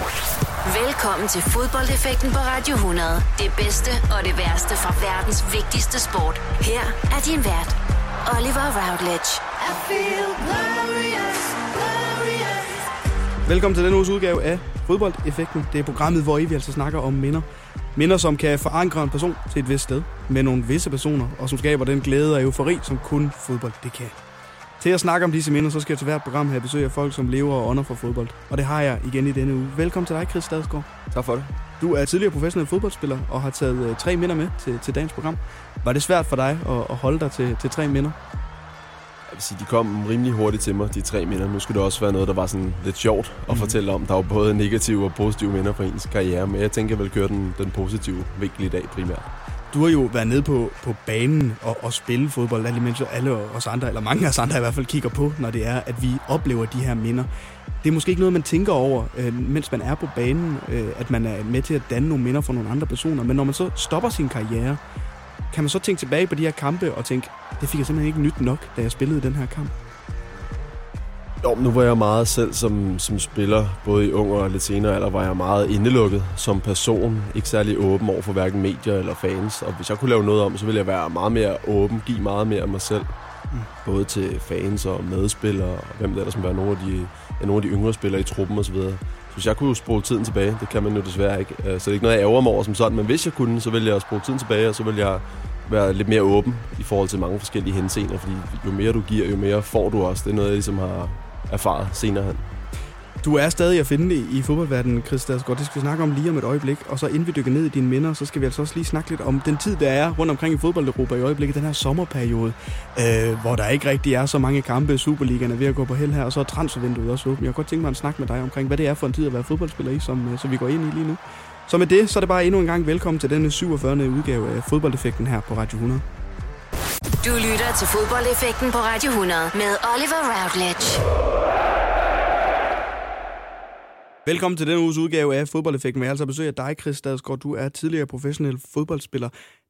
Velkommen til fodboldeffekten på Radio 100. Det bedste og det værste fra verdens vigtigste sport. Her er din vært, Oliver Routledge. I feel glorious, glorious. Velkommen til denne uges udgave af Fodboldeffekten. Det er programmet, hvor I vi altså snakker om minder. Minder, som kan forankre en person til et vist sted med nogle visse personer, og som skaber den glæde og eufori, som kun fodbold det kan. Til at snakke om disse minder, så skal jeg til hvert program have besøg af folk, som lever og ånder for fodbold. Og det har jeg igen i denne uge. Velkommen til dig, Chris Stadsgaard. Tak for det. Du er tidligere professionel fodboldspiller og har taget uh, tre minder med til, til dagens program. Var det svært for dig at, at holde dig til, til tre minder? Jeg vil sige, de kom rimelig hurtigt til mig, de tre minder. Nu skulle det også være noget, der var sådan lidt sjovt at mm. fortælle om. Der var både negative og positive minder for ens karriere, men jeg tænker, jeg vil køre den, den positive vinkel i dag primært. Du har jo været nede på, på banen og, og spille fodbold, alle mens alle os andre, eller mange af os andre i hvert fald, kigger på, når det er, at vi oplever de her minder. Det er måske ikke noget, man tænker over, øh, mens man er på banen, øh, at man er med til at danne nogle minder for nogle andre personer. Men når man så stopper sin karriere, kan man så tænke tilbage på de her kampe og tænke, det fik jeg simpelthen ikke nyt nok, da jeg spillede den her kamp? Jo, nu var jeg meget selv som, som spiller, både i ung og lidt senere alder, var jeg meget indelukket som person. Ikke særlig åben over for hverken medier eller fans. Og hvis jeg kunne lave noget om, så ville jeg være meget mere åben, give meget mere af mig selv. Mm. Både til fans og medspillere, og hvem der er, som være nogle af de, ja, nogle af de yngre spillere i truppen osv. Så hvis jeg kunne spole tiden tilbage, det kan man jo desværre ikke. Øh, så det er ikke noget, jeg ærger mig over som sådan, men hvis jeg kunne, så ville jeg spole tiden tilbage, og så ville jeg være lidt mere åben i forhold til mange forskellige henseender, fordi jo mere du giver, jo mere får du også. Det er noget, jeg ligesom har, erfaret senere hen. Du er stadig at finde i, fodboldverdenen, Chris Dagsgaard. Altså det skal vi snakke om lige om et øjeblik. Og så inden vi dykker ned i dine minder, så skal vi altså også lige snakke lidt om den tid, der er rundt omkring i fodbold-Europa i øjeblikket. Den her sommerperiode, øh, hvor der ikke rigtig er så mange kampe. Superligaen er ved at gå på held her, og så er transfervinduet også åbent. Jeg kunne godt tænke mig at snakke med dig omkring, hvad det er for en tid at være fodboldspiller i, som, øh, som vi går ind i lige nu. Så med det, så er det bare endnu en gang velkommen til denne 47. udgave af Fodboldeffekten her på Radio 100. Du lytter til fodboldeffekten på Radio 100 med Oliver Routledge. Velkommen til denne uges udgave af Fodboldeffekten. Jeg altså besøg af dig, Chris Stadsgaard. Du er tidligere professionel fodboldspiller.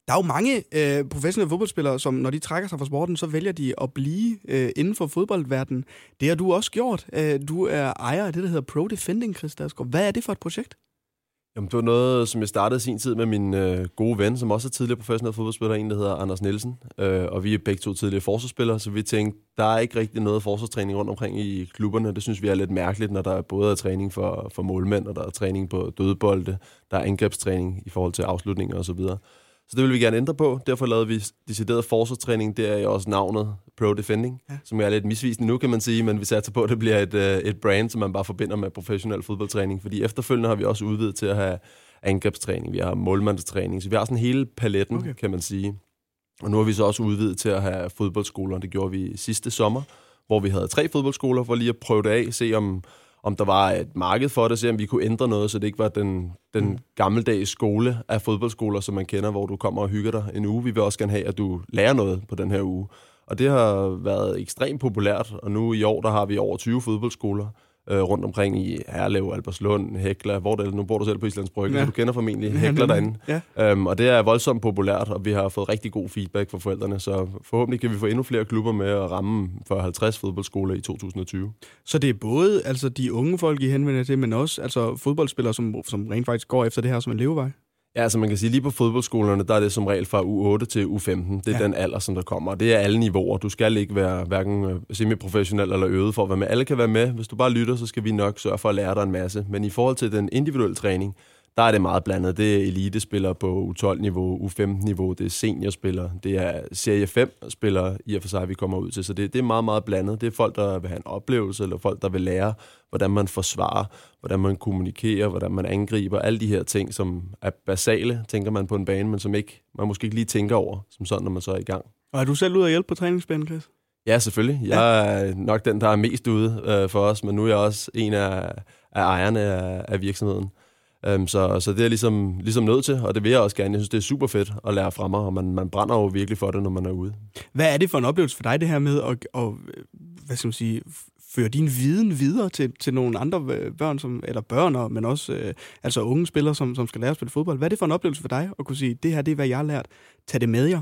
Der er jo mange øh, professionelle fodboldspillere, som når de trækker sig fra sporten, så vælger de at blive øh, inden for fodboldverdenen. Det har du også gjort. Øh, du er ejer af det, der hedder Pro Defending, Chris Stadsgaard. Hvad er det for et projekt? Jamen, det var noget, som jeg startede sin tid med min øh, gode ven, som også er tidligere professionel fodboldspiller, en der hedder Anders Nielsen. Øh, og vi er begge to tidligere forsvarsspillere, så vi tænkte, der er ikke rigtig noget forsvarstræning rundt omkring i klubberne. Det synes vi er lidt mærkeligt, når der er både er træning for, for målmænd, og der er træning på dødbolde, der er angrebstræning i forhold til afslutninger osv. Så, så det vil vi gerne ændre på. Derfor lavede vi decideret forsvarstræning. Det er også navnet Pro Defending, ja. som er lidt misvisende nu, kan man sige, men vi satser på, at det bliver et, uh, et brand, som man bare forbinder med professionel fodboldtræning, fordi efterfølgende har vi også udvidet til at have angrebstræning, vi har målmandstræning, så vi har sådan hele paletten, okay. kan man sige. Og nu har vi så også udvidet til at have fodboldskoler. Det gjorde vi sidste sommer, hvor vi havde tre fodboldskoler for lige at prøve det af, se om, om der var et marked for det, se om vi kunne ændre noget, så det ikke var den, den mm. gammeldags skole af fodboldskoler, som man kender, hvor du kommer og hygger dig en uge. Vi vil også gerne have, at du lærer noget på den her uge. Og det har været ekstremt populært, og nu i år, der har vi over 20 fodboldskoler øh, rundt omkring i Herlev, Alberslund, Hekla, hvor det Nu bor du selv på Islands Brygge, ja. så du kender formentlig Hekla derinde. Ja. Øhm, og det er voldsomt populært, og vi har fået rigtig god feedback fra forældrene, så forhåbentlig kan vi få endnu flere klubber med at ramme for 50 fodboldskoler i 2020. Så det er både altså, de unge folk, I henvender til, men også altså, fodboldspillere, som, som rent faktisk går efter det her som en levevej? Ja, altså man kan sige, lige på fodboldskolerne, der er det som regel fra U8 til U15. Det er ja. den alder, som der kommer. Det er alle niveauer. Du skal ikke være hverken øh, semiprofessionel eller øvet for at være med. Alle kan være med. Hvis du bare lytter, så skal vi nok sørge for at lære dig en masse. Men i forhold til den individuelle træning, der er det meget blandet. Det er elitespillere på U12-niveau, U15-niveau, det er seniorspillere, det er serie 5-spillere i og for sig, vi kommer ud til. Så det, det er meget, meget blandet. Det er folk, der vil have en oplevelse, eller folk, der vil lære, hvordan man forsvarer, hvordan man kommunikerer, hvordan man angriber, alle de her ting, som er basale, tænker man på en bane, men som ikke, man måske ikke lige tænker over, som sådan, når man så er i gang. Og er du selv ude at hjælpe på træningsbanen, Chris? Ja, selvfølgelig. Jeg er nok den, der er mest ude øh, for os, men nu er jeg også en af, af ejerne af, af virksomheden. Øhm, så, så det er jeg ligesom, ligesom nødt til, og det vil jeg også gerne. Jeg synes, det er super fedt at lære fra mig, og man, man brænder jo virkelig for det, når man er ude. Hvad er det for en oplevelse for dig, det her med at, at hvad skal man sige, føre din viden videre til, til nogle andre børn, som, eller børn, men også øh, altså unge spillere, som, som skal lære at spille fodbold? Hvad er det for en oplevelse for dig at kunne sige, det her det er, hvad jeg har lært, tag det med jer?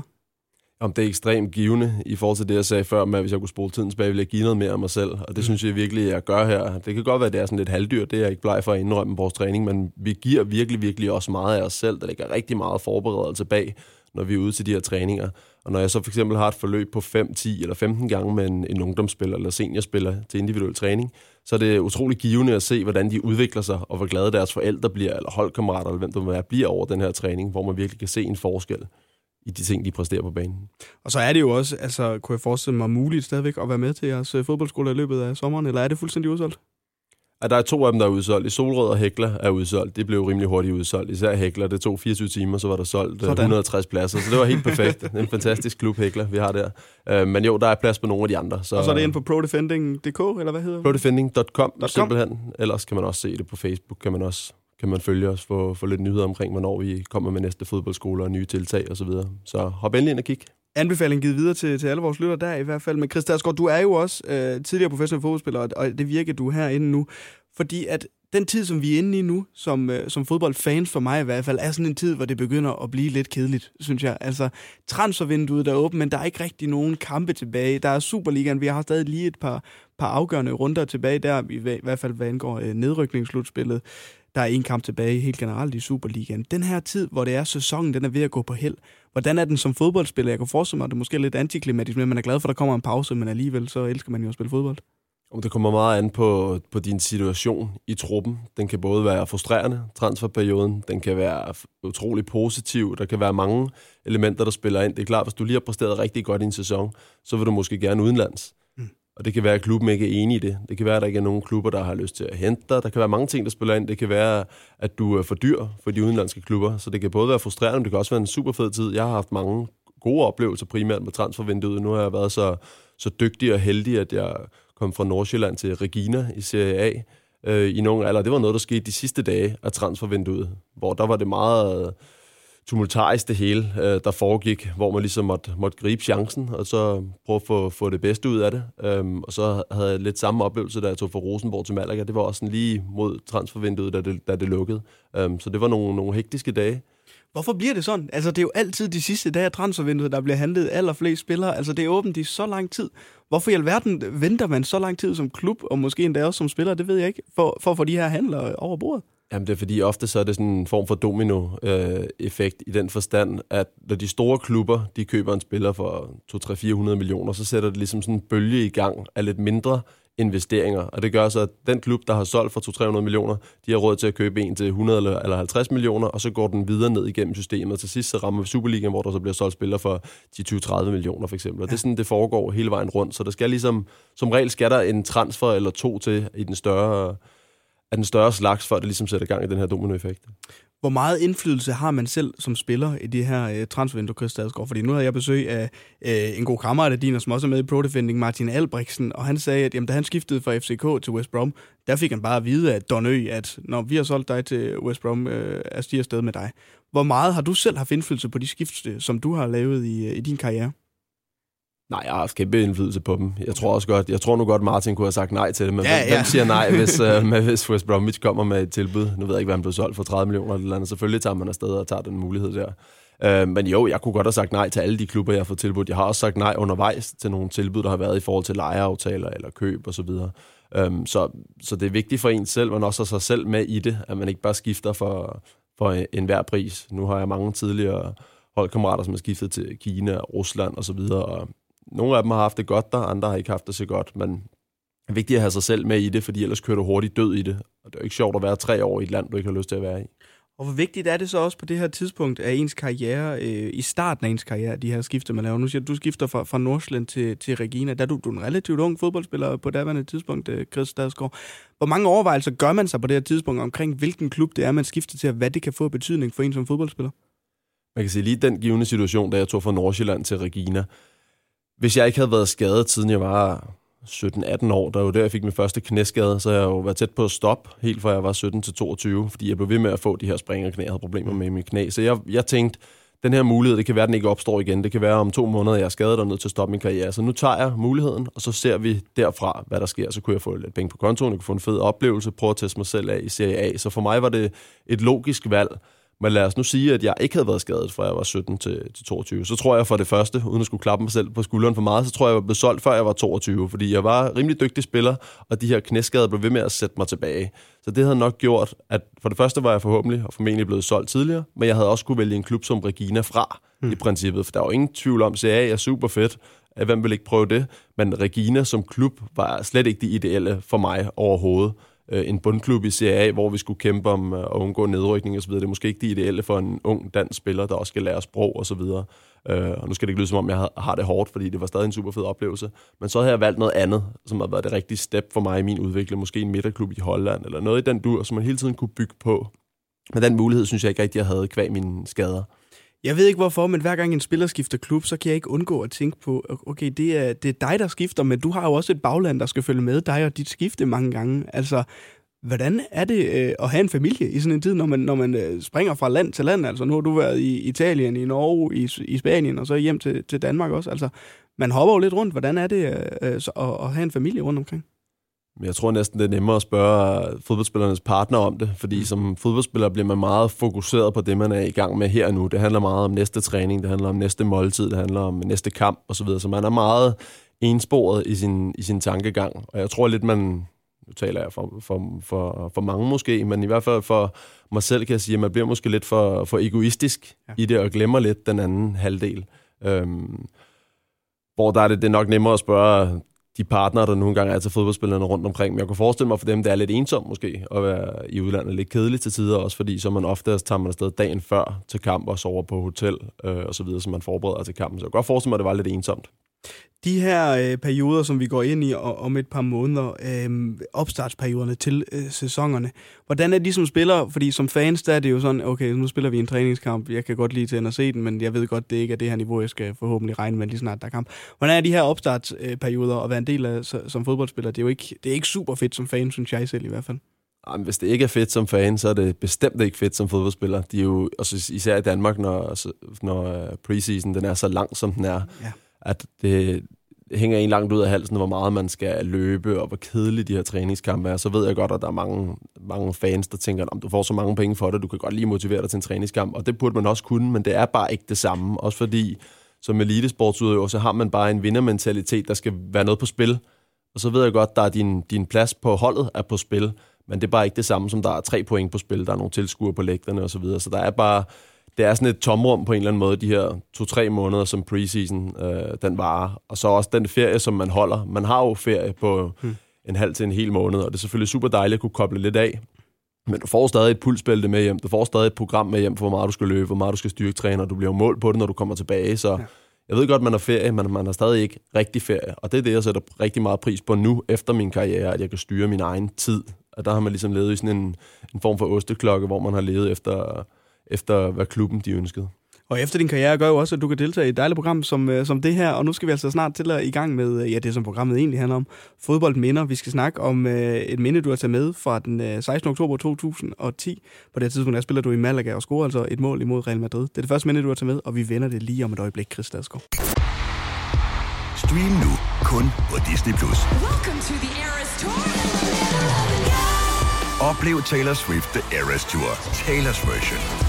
Om det er ekstremt givende i forhold til det, jeg sagde før, med at hvis jeg kunne spole tiden tilbage, ville jeg give noget mere af mig selv. Og det mm. synes jeg virkelig, jeg gør her. Det kan godt være, at det er sådan lidt halvdyr, det er jeg ikke bleg for at indrømme vores træning, men vi giver virkelig, virkelig også meget af os selv. Der ligger rigtig meget forberedelse bag, når vi er ude til de her træninger. Og når jeg så for eksempel har et forløb på 5, 10 eller 15 gange med en, en ungdomsspiller eller seniorspiller til individuel træning, så er det utrolig givende at se, hvordan de udvikler sig, og hvor glade deres forældre bliver, eller holdkammerater, eller hvem det må være, bliver over den her træning, hvor man virkelig kan se en forskel i de ting, de præsterer på banen. Og så er det jo også, altså kunne jeg forestille mig, muligt stadigvæk at være med til jeres øh, fodboldskole i løbet af sommeren, eller er det fuldstændig udsolgt? at der er to af dem, der er udsolgt. I Solrød og Hækler er udsolgt. Det blev rimelig hurtigt udsolgt. Især Hækler, det tog 24 timer, så var der solgt Sådan. 160 pladser. Så det var helt perfekt. en fantastisk klub, Hækler, vi har der. Uh, men jo, der er plads på nogle af de andre. Så, og så er det ind på prodefending.dk, eller hvad hedder det? Prodefending.com, simpelthen. Ellers kan man også se det på Facebook, kan man også kan man følge os for, for lidt nyheder omkring, hvornår vi kommer med næste fodboldskole og nye tiltag osv. Så, videre. så hop endelig ind og kig anbefaling givet videre til, til alle vores lytter der i hvert fald. Men Chris Dagsgaard, du er jo også øh, tidligere professionel fodboldspiller, og det virker du herinde nu. Fordi at den tid, som vi er inde i nu, som, øh, som fodboldfans for mig i hvert fald, er sådan en tid, hvor det begynder at blive lidt kedeligt, synes jeg. Altså, transfervinduet er åbent, men der er ikke rigtig nogen kampe tilbage. Der er Superligaen, vi har stadig lige et par, par afgørende runder tilbage der, i, i hvert fald hvad angår øh, nedrykningsslutspillet. Der er en kamp tilbage helt generelt i Superligaen. Den her tid, hvor det er sæsonen, den er ved at gå på held. Hvordan er den som fodboldspiller? Jeg kan forestille mig, at det er måske lidt antiklimatisk, men man er glad for, at der kommer en pause, men alligevel så elsker man jo at spille fodbold. Om det kommer meget an på, på din situation i truppen. Den kan både være frustrerende, transferperioden, den kan være utrolig positiv, der kan være mange elementer, der spiller ind. Det er klart, hvis du lige har præsteret rigtig godt i en sæson, så vil du måske gerne udenlands. Mm. Og det kan være, at klubben ikke er enig i det. Det kan være, at der ikke er nogen klubber, der har lyst til at hente dig. Der kan være mange ting, der spiller ind. Det kan være, at du er for dyr for de udenlandske klubber. Så det kan både være frustrerende, men det kan også være en super fed tid. Jeg har haft mange gode oplevelser, primært med transfervinduet. Nu har jeg været så, så dygtig og heldig, at jeg kom fra Nordsjælland til Regina i Serie A øh, i nogle alder. Det var noget, der skete de sidste dage af transfervinduet, hvor der var det meget tumultarisk det hele, øh, der foregik, hvor man ligesom måtte, måtte gribe chancen, og så prøve at få, få det bedste ud af det. Øhm, og så havde jeg lidt samme oplevelse, da jeg tog fra Rosenborg til Malaga. Det var også sådan lige mod transfervinduet, da det, da det lukkede. Øhm, så det var nogle, nogle hektiske dage. Hvorfor bliver det sådan? Altså, det er jo altid de sidste dage af transfervinduet, der bliver handlet allerflest spillere. Altså, det er åbent i så lang tid. Hvorfor i alverden venter man så lang tid som klub, og måske endda også som spiller, det ved jeg ikke, for, for at få de her handler over bordet? Jamen, det er fordi ofte så er det sådan en form for domino-effekt øh, i den forstand, at når de store klubber, de køber en spiller for 2-3-400 millioner, så sætter det ligesom sådan en bølge i gang af lidt mindre investeringer. Og det gør så, at den klub, der har solgt for 200-300 millioner, de har råd til at købe en til 100 eller 50 millioner, og så går den videre ned igennem systemet. Og til sidst så rammer vi Superligaen, hvor der så bliver solgt spillere for 10-20-30 millioner for eksempel. Og det er sådan, det foregår hele vejen rundt. Så der skal ligesom, som regel skal der en transfer eller to til i den større, af den større slags, for at det ligesom sætter gang i den her dominoeffekt. Hvor meget indflydelse har man selv som spiller i de her øh, transfervindue, Chris Stadsgaard? Fordi nu havde jeg besøg af øh, en god kammerat af din, som også er med i Pro Defending, Martin Albrechtsen, og han sagde, at jamen, da han skiftede fra FCK til West Brom, der fik han bare at vide af Don Ø, at når vi har solgt dig til West Brom, øh, er stiger afsted med dig. Hvor meget har du selv haft indflydelse på de skift, øh, som du har lavet i, øh, i din karriere? Nej, jeg har haft kæmpe indflydelse på dem. Jeg tror også godt, jeg tror nu godt, Martin kunne have sagt nej til det, men ja, hvem, ja. hvem siger nej, hvis, uh, med, hvis West Bromwich kommer med et tilbud? Nu ved jeg ikke, hvad han blev solgt for 30 millioner eller andet. Selvfølgelig tager man afsted og tager den mulighed der. Uh, men jo, jeg kunne godt have sagt nej til alle de klubber, jeg har fået tilbudt. Jeg har også sagt nej undervejs til nogle tilbud, der har været i forhold til lejeaftaler eller køb osv. Så, um, så, så det er vigtigt for en selv, men også sig selv med i det, at man ikke bare skifter for, for enhver pris. Nu har jeg mange tidligere holdkammerater, som har skiftet til Kina, Rusland osv., og nogle af dem har haft det godt der, andre har ikke haft det så godt, men det er vigtigt at have sig selv med i det, fordi ellers kører du hurtigt død i det. Og det er jo ikke sjovt at være tre år i et land, du ikke har lyst til at være i. Og hvor vigtigt er det så også på det her tidspunkt af ens karriere, øh, i starten af ens karriere, de her skifter, man laver? Nu siger du, du skifter fra, fra Nordsjælland til, til Regina. Der er du, du er en relativt ung fodboldspiller på daværende tidspunkt, øh, Chris Stadsgaard. Hvor mange overvejelser gør man sig på det her tidspunkt omkring, hvilken klub det er, man skifter til, og hvad det kan få betydning for en som fodboldspiller? Man kan sige lige den givende situation, da jeg tog fra Nordsjælland til Regina, hvis jeg ikke havde været skadet, siden jeg var 17-18 år, der var der, jeg fik min første knæskade, så jeg jo været tæt på at stoppe, helt fra jeg var 17 til 22, fordi jeg blev ved med at få de her springerknæ, jeg havde problemer med min knæ. Så jeg, jeg tænkte, den her mulighed, det kan være, at den ikke opstår igen. Det kan være om to måneder, jeg er skadet og nødt til at stoppe min karriere. Så nu tager jeg muligheden, og så ser vi derfra, hvad der sker. Så kunne jeg få lidt penge på kontoen, jeg kunne få en fed oplevelse, prøve at teste mig selv af i Serie A. Så for mig var det et logisk valg, men lad os nu sige, at jeg ikke havde været skadet, fra jeg var 17 til, til 22. Så tror jeg for det første, uden at skulle klappe mig selv på skulderen for meget, så tror jeg, jeg var blevet solgt, før jeg var 22. Fordi jeg var rimelig dygtig spiller, og de her knæskader blev ved med at sætte mig tilbage. Så det havde nok gjort, at for det første var jeg forhåbentlig og formentlig blevet solgt tidligere, men jeg havde også kunne vælge en klub som Regina fra, mm. i princippet. For der var ingen tvivl om, at CA er super fedt, hvem vil ikke prøve det? Men Regina som klub var slet ikke det ideelle for mig overhovedet. Øh, en bundklub i CA, hvor vi skulle kæmpe om øh, at undgå nedrykning osv. Det er måske ikke det ideelle for en ung dansk spiller, der også skal lære sprog osv. Øh, og nu skal det ikke lyde som om, jeg har det hårdt, fordi det var stadig en super fed oplevelse. Men så havde jeg valgt noget andet, som har været det rigtige step for mig i min udvikling. Måske en midterklub i Holland, eller noget i den dur, som man hele tiden kunne bygge på. Men den mulighed synes jeg ikke rigtig, jeg havde kvæg mine skader. Jeg ved ikke hvorfor, men hver gang en spiller skifter klub, så kan jeg ikke undgå at tænke på, okay, det er, det er dig, der skifter, men du har jo også et bagland, der skal følge med dig og dit skifte mange gange. Altså, hvordan er det øh, at have en familie i sådan en tid, når man, når man øh, springer fra land til land? Altså, nu har du været i Italien, i Norge, i, i Spanien, og så hjem til, til Danmark også. Altså, man hopper jo lidt rundt. Hvordan er det øh, øh at, at have en familie rundt omkring? Jeg tror næsten, det er nemmere at spørge fodboldspillernes partner om det, fordi mm. som fodboldspiller bliver man meget fokuseret på det, man er i gang med her og nu. Det handler meget om næste træning, det handler om næste måltid, det handler om næste kamp osv., så man er meget ensporet i sin, i sin tankegang. Og jeg tror lidt, man, nu taler jeg for, for, for, for mange måske, men i hvert fald for mig selv kan jeg sige, at man bliver måske lidt for, for egoistisk ja. i det, og glemmer lidt den anden halvdel. Øhm, hvor der er det, det er nok nemmere at spørge de partnere, der nogle gange er til fodboldspillerne rundt omkring. Men jeg kunne forestille mig for dem, det er lidt ensomt måske at være i udlandet. Lidt kedeligt til tider også, fordi så man ofte tager man afsted dagen før til kamp og sover på hotel øh, og så videre, så man forbereder til kampen. Så jeg kunne godt forestille mig, at det var lidt ensomt. De her øh, perioder, som vi går ind i om et par måneder, øh, opstartsperioderne til øh, sæsonerne, hvordan er de som spiller? Fordi som fans, der er det jo sådan, okay, nu spiller vi en træningskamp, jeg kan godt lide til at se den, men jeg ved godt, det ikke er det her niveau, jeg skal forhåbentlig regne med lige snart der er kamp. Hvordan er de her opstartsperioder at være en del af som fodboldspiller? Det er jo ikke, det er ikke super fedt som fan, synes jeg selv i hvert fald. Jamen, hvis det ikke er fedt som fan, så er det bestemt ikke fedt som fodboldspiller. De er jo, også især i Danmark, når, når øh, preseason den er så lang, som den er. Ja at det hænger en langt ud af halsen, hvor meget man skal løbe, og hvor kedelige de her træningskampe er. Så ved jeg godt, at der er mange, mange fans, der tænker, at du får så mange penge for det, du kan godt lige motivere dig til en træningskamp. Og det burde man også kunne, men det er bare ikke det samme. Også fordi, som elitesportsudøver, så har man bare en vindermentalitet, der skal være noget på spil. Og så ved jeg godt, at din, din plads på holdet er på spil, men det er bare ikke det samme, som der er tre point på spil, der er nogle tilskuere på lægterne osv. Så, videre. så der er bare det er sådan et tomrum på en eller anden måde, de her to-tre måneder, som preseason øh, den varer. Og så også den ferie, som man holder. Man har jo ferie på hmm. en halv til en hel måned, og det er selvfølgelig super dejligt at kunne koble lidt af. Men du får stadig et pulsbælte med hjem. Du får stadig et program med hjem for, hvor meget du skal løbe, hvor meget du skal styrketræne, og du bliver mål på det, når du kommer tilbage. Så ja. jeg ved godt, man har ferie, men man har stadig ikke rigtig ferie. Og det er det, jeg sætter rigtig meget pris på nu, efter min karriere, at jeg kan styre min egen tid. Og der har man ligesom levet i sådan en, en form for osteklokke, hvor man har levet efter efter hvad klubben de ønskede. Og efter din karriere gør jo også, at du kan deltage i et dejligt program som, øh, som det her, og nu skal vi altså snart til at i gang med, øh, ja, det som programmet egentlig handler om, fodboldminder. Vi skal snakke om uh, et minde, du har taget med fra den uh, 16. oktober 2010. På det tidspunkt, der spiller du i Malaga og scorer altså et mål imod Real Madrid. Det er det første minde, du har taget med, og vi vender det lige om et øjeblik, Chris Dadsgaard. Stream nu kun på Disney+. Plus. Oplev Taylor Swift The Eras Tour, Taylor's version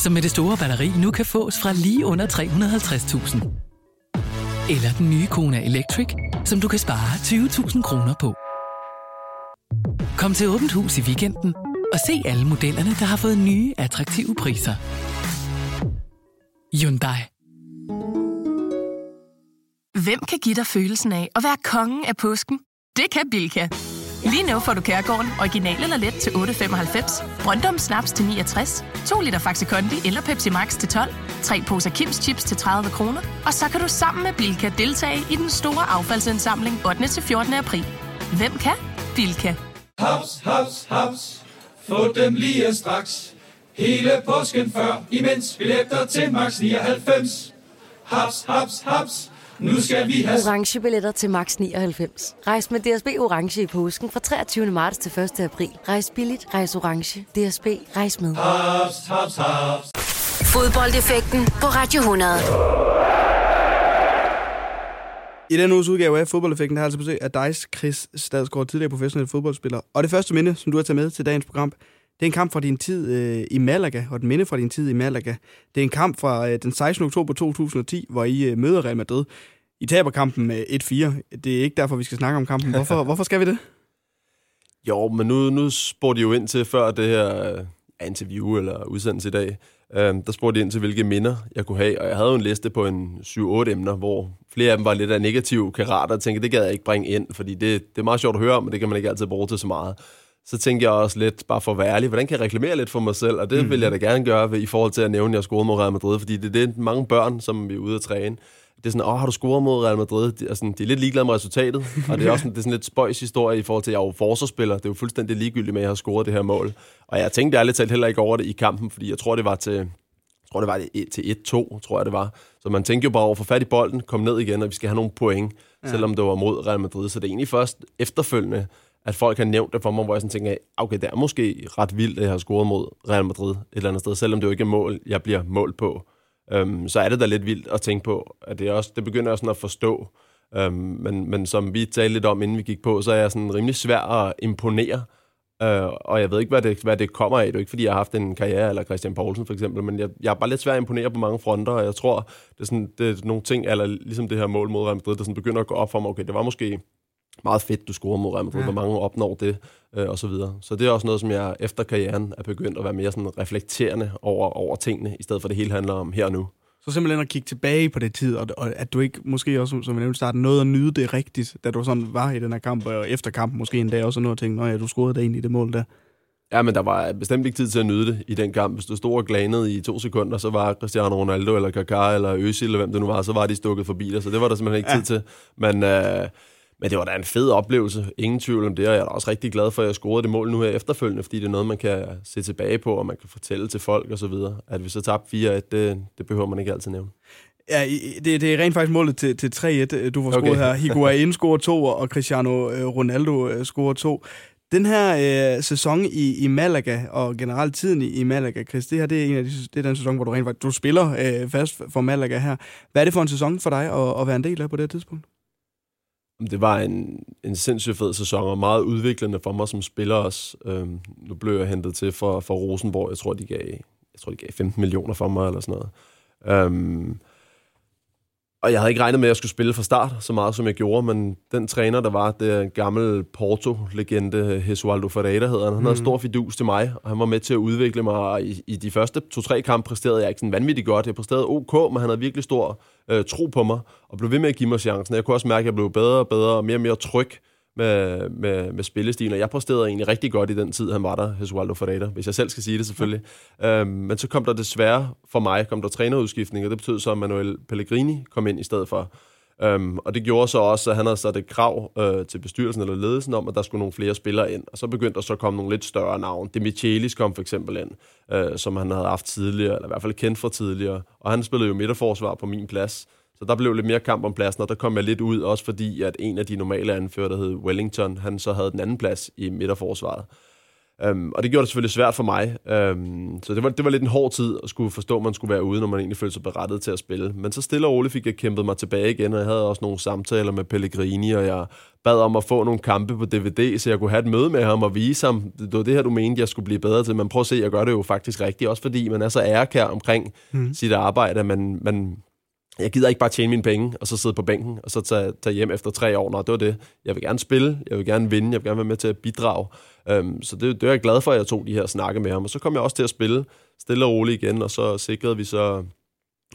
som med det store batteri nu kan fås fra lige under 350.000. Eller den nye Kona Electric, som du kan spare 20.000 kroner på. Kom til Åbent Hus i weekenden og se alle modellerne, der har fået nye, attraktive priser. Hyundai. Hvem kan give dig følelsen af at være kongen af påsken? Det kan Bilka! Lige nu får du Kærgården original eller let til 8.95, Brøndum Snaps til 69, 2 liter Faxi Kondi eller Pepsi Max til 12, 3 poser Kims Chips til 30 kroner, og så kan du sammen med Bilka deltage i den store affaldsindsamling 8. til 14. april. Hvem kan? Bilka. Haps, haps, haps. Få dem lige straks Hele påsken før, imens billetter til max 99. Haps, haps, haps. Nu skal vi have... Orange billetter til max 99. Rejs med DSB Orange i påsken fra 23. marts til 1. april. Rejs billigt, rejs orange. DSB, rejs med. Haps, haps, haps. Fodboldeffekten på Radio 100. I den uges udgave af Fodboldeffekten, der har jeg altså besøg af dig, Chris Stadsgaard, tidligere professionel fodboldspiller. Og det første minde, som du har taget med til dagens program, det er en kamp fra din tid øh, i Malaga, og et minde fra din tid i Malaga. Det er en kamp fra øh, den 16. oktober 2010, hvor I øh, møder Real Madrid. I taber kampen med 1-4. Det er ikke derfor, vi skal snakke om kampen. Hvorfor, hvorfor skal vi det? Jo, men nu, nu spurgte de jo ind til før det her øh, interview eller udsendelse i dag. Øh, der spurgte de ind til, hvilke minder jeg kunne have. Og jeg havde jo en liste på en 7-8 emner, hvor flere af dem var lidt af negative karater. Jeg tænkte, det gad jeg ikke bringe ind, fordi det, det er meget sjovt at høre om, men det kan man ikke altid bruge til så meget så tænkte jeg også lidt, bare for at være ærlig, hvordan kan jeg reklamere lidt for mig selv? Og det mm. vil jeg da gerne gøre ved, i forhold til at nævne, at jeg scorede mod Real Madrid, fordi det, det er mange børn, som vi er ude at træne. Det er sådan, åh, har du scoret mod Real Madrid? De er, sådan, de er lidt ligeglade med resultatet, og det er også sådan, det er sådan lidt spøjs historie i forhold til, at jeg er jo forsvarsspiller. Det er jo fuldstændig ligegyldigt med, at jeg har scoret det her mål. Og jeg tænkte ærligt talt heller ikke over det i kampen, fordi jeg tror, det var til, jeg tror, det var til 1-2, tror jeg, det var. Så man tænkte jo bare over at få fat i bolden, komme ned igen, og vi skal have nogle point, ja. selvom det var mod Real Madrid. Så det er egentlig først efterfølgende, at folk har nævnt det for mig, hvor jeg sådan tænker, okay, det er måske ret vildt, at jeg har scoret mod Real Madrid et eller andet sted, selvom det jo ikke er mål, jeg bliver målt på. Øhm, så er det da lidt vildt at tænke på, at det, er også, det begynder jeg sådan at forstå. Øhm, men, men som vi talte lidt om, inden vi gik på, så er jeg sådan rimelig svær at imponere. Øh, og jeg ved ikke, hvad det, hvad det kommer af. Det er jo ikke, fordi jeg har haft en karriere, eller Christian Poulsen for eksempel, men jeg, jeg er bare lidt svær at imponere på mange fronter, og jeg tror, det er, sådan, det er nogle ting, eller ligesom det her mål mod Real Madrid, der sådan begynder at gå op for mig, okay, det var måske meget fedt, du scorer mod Real Madrid, ja. hvor mange opnår det, øh, og så videre. Så det er også noget, som jeg efter karrieren er begyndt at være mere sådan reflekterende over, over tingene, i stedet for at det hele handler om her og nu. Så simpelthen at kigge tilbage på det tid, og, og at du ikke måske også, som vi nævnte starten, nåede at nyde det rigtigt, da du sådan var i den her kamp, og efter kampen måske en dag også noget at tænke, ja, du scorede det i det mål der. Ja, men der var bestemt ikke tid til at nyde det i den kamp. Hvis du stod og glanede i to sekunder, så var Cristiano Ronaldo eller Kaká eller Özil eller hvem det nu var, så var de stukket forbi dig, så det var der simpelthen ikke ja. tid til. Men øh, men det var da en fed oplevelse, ingen tvivl om det, og jeg er også rigtig glad for, at jeg scorede det mål nu her efterfølgende, fordi det er noget, man kan se tilbage på, og man kan fortælle til folk og så videre. At vi så tabte 4-1, det, det behøver man ikke altid nævne. Ja, det, det er rent faktisk målet til, til 3-1, du får scoret okay. her. Higuain scorer to, og Cristiano øh, Ronaldo øh, scorer to. Den her øh, sæson i, i Malaga, og generelt tiden i, i Malaga, Chris, det her det er, en af de, det er den sæson, hvor du rent faktisk du spiller øh, fast for Malaga her. Hvad er det for en sæson for dig at, at være en del af på det tidspunkt? Det var en, en sindssygt fed sæson, og meget udviklende for mig som spiller også. Øhm, nu blev jeg hentet til for, for Rosenborg. Jeg tror, de gav, jeg tror, de gav 15 millioner for mig, eller sådan noget. Øhm, og jeg havde ikke regnet med, at jeg skulle spille fra start, så meget som jeg gjorde, men den træner, der var, det er en gammel Porto-legende, Jesualdo Ferreira hedder han. Han mm. havde stor fidus til mig, og han var med til at udvikle mig. I, i de første to-tre kampe præsterede jeg ikke sådan vanvittigt godt. Jeg præsterede ok, men han havde virkelig stor øh, tro på mig, og blev ved med at give mig chancen. Jeg kunne også mærke, at jeg blev bedre og bedre, og mere og mere tryg med, med, med spillestilen, og jeg præsterede egentlig rigtig godt i den tid, han var der, Jesualdo Ferreira, hvis jeg selv skal sige det selvfølgelig. Ja. Øhm, men så kom der desværre for mig, kom der trænerudskiftning, og det betød så, at Manuel Pellegrini kom ind i stedet for. Øhm, og det gjorde så også, at han havde sat et krav øh, til bestyrelsen eller ledelsen om, at der skulle nogle flere spillere ind. Og så begyndte der så at komme nogle lidt større navn. Demichelis kom for eksempel ind, øh, som han havde haft tidligere, eller i hvert fald kendt fra tidligere. Og han spillede jo midterforsvar på min plads. Så der blev lidt mere kamp om pladsen, og der kom jeg lidt ud, også fordi at en af de normale anfører, der hed Wellington, han så havde den anden plads i midterforsvaret. Um, og det gjorde det selvfølgelig svært for mig. Um, så det var, det var lidt en hård tid at skulle forstå, at man skulle være ude, når man egentlig følte sig berettet til at spille. Men så stille og roligt fik jeg kæmpet mig tilbage igen, og jeg havde også nogle samtaler med Pellegrini, og jeg bad om at få nogle kampe på DVD, så jeg kunne have et møde med ham og vise ham, det var det her, du mente, jeg skulle blive bedre til. Men prøv at se, jeg gør det jo faktisk rigtigt, også fordi man er så ærekær omkring mm. sit arbejde, at man, man, jeg gider ikke bare tjene mine penge, og så sidde på bænken, og så tage, tage hjem efter tre år. når det var det. Jeg vil gerne spille, jeg vil gerne vinde, jeg vil gerne være med til at bidrage. Um, så det, det er jeg glad for, at jeg tog de her snakke med ham. Og så kom jeg også til at spille stille og roligt igen, og så sikrede vi så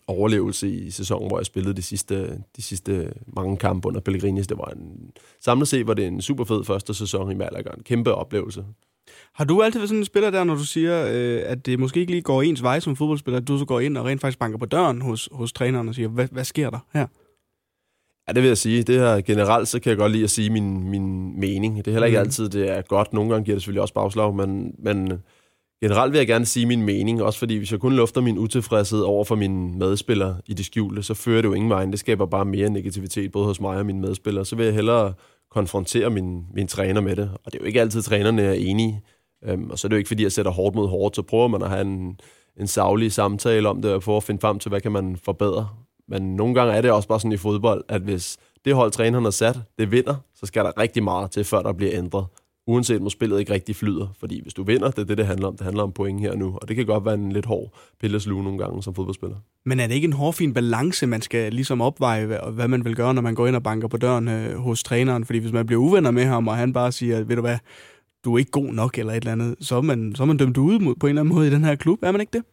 overlevelse i sæsonen, hvor jeg spillede de sidste, de sidste mange kampe under Pellegrinis. Det var en, samlet set var det en super fed første sæson i Malaga. En kæmpe oplevelse. Har du altid været sådan en spiller der, når du siger, øh, at det måske ikke lige går ens vej som fodboldspiller, at du så går ind og rent faktisk banker på døren hos, hos træneren og siger, hvad, hvad sker der her? Ja, det vil jeg sige. Det her generelt, så kan jeg godt lide at sige min, min mening. Det er heller ikke mm. altid, det er godt. Nogle gange giver det selvfølgelig også bagslag, men, men generelt vil jeg gerne sige min mening, også fordi hvis jeg kun lufter min utilfredshed over for mine medspillere i det skjulte, så fører det jo ingen vej. Det skaber bare mere negativitet, både hos mig og mine medspillere. Så vil jeg hellere konfrontere min, min træner med det. Og det er jo ikke altid, trænerne er enige. Øhm, og så er det jo ikke, fordi jeg sætter hårdt mod hårdt, så prøver man at have en, en savlig samtale om det, og prøver at finde frem til, hvad kan man forbedre. Men nogle gange er det også bare sådan i fodbold, at hvis det hold, træneren har sat, det vinder, så skal der rigtig meget til, før der bliver ændret. Uanset om spillet ikke rigtig flyder. Fordi hvis du vinder, det er det, det handler om. Det handler om point her nu. Og det kan godt være en lidt hård pilleslue nogle gange som fodboldspiller. Men er det ikke en hårfin balance, man skal ligesom opveje, hvad man vil gøre, når man går ind og banker på døren øh, hos træneren? Fordi hvis man bliver uvenner med ham, og han bare siger, ved du hvad, du er ikke god nok eller et eller andet, så er man, så er man dømt ude på en eller anden måde i den her klub. Er man ikke det?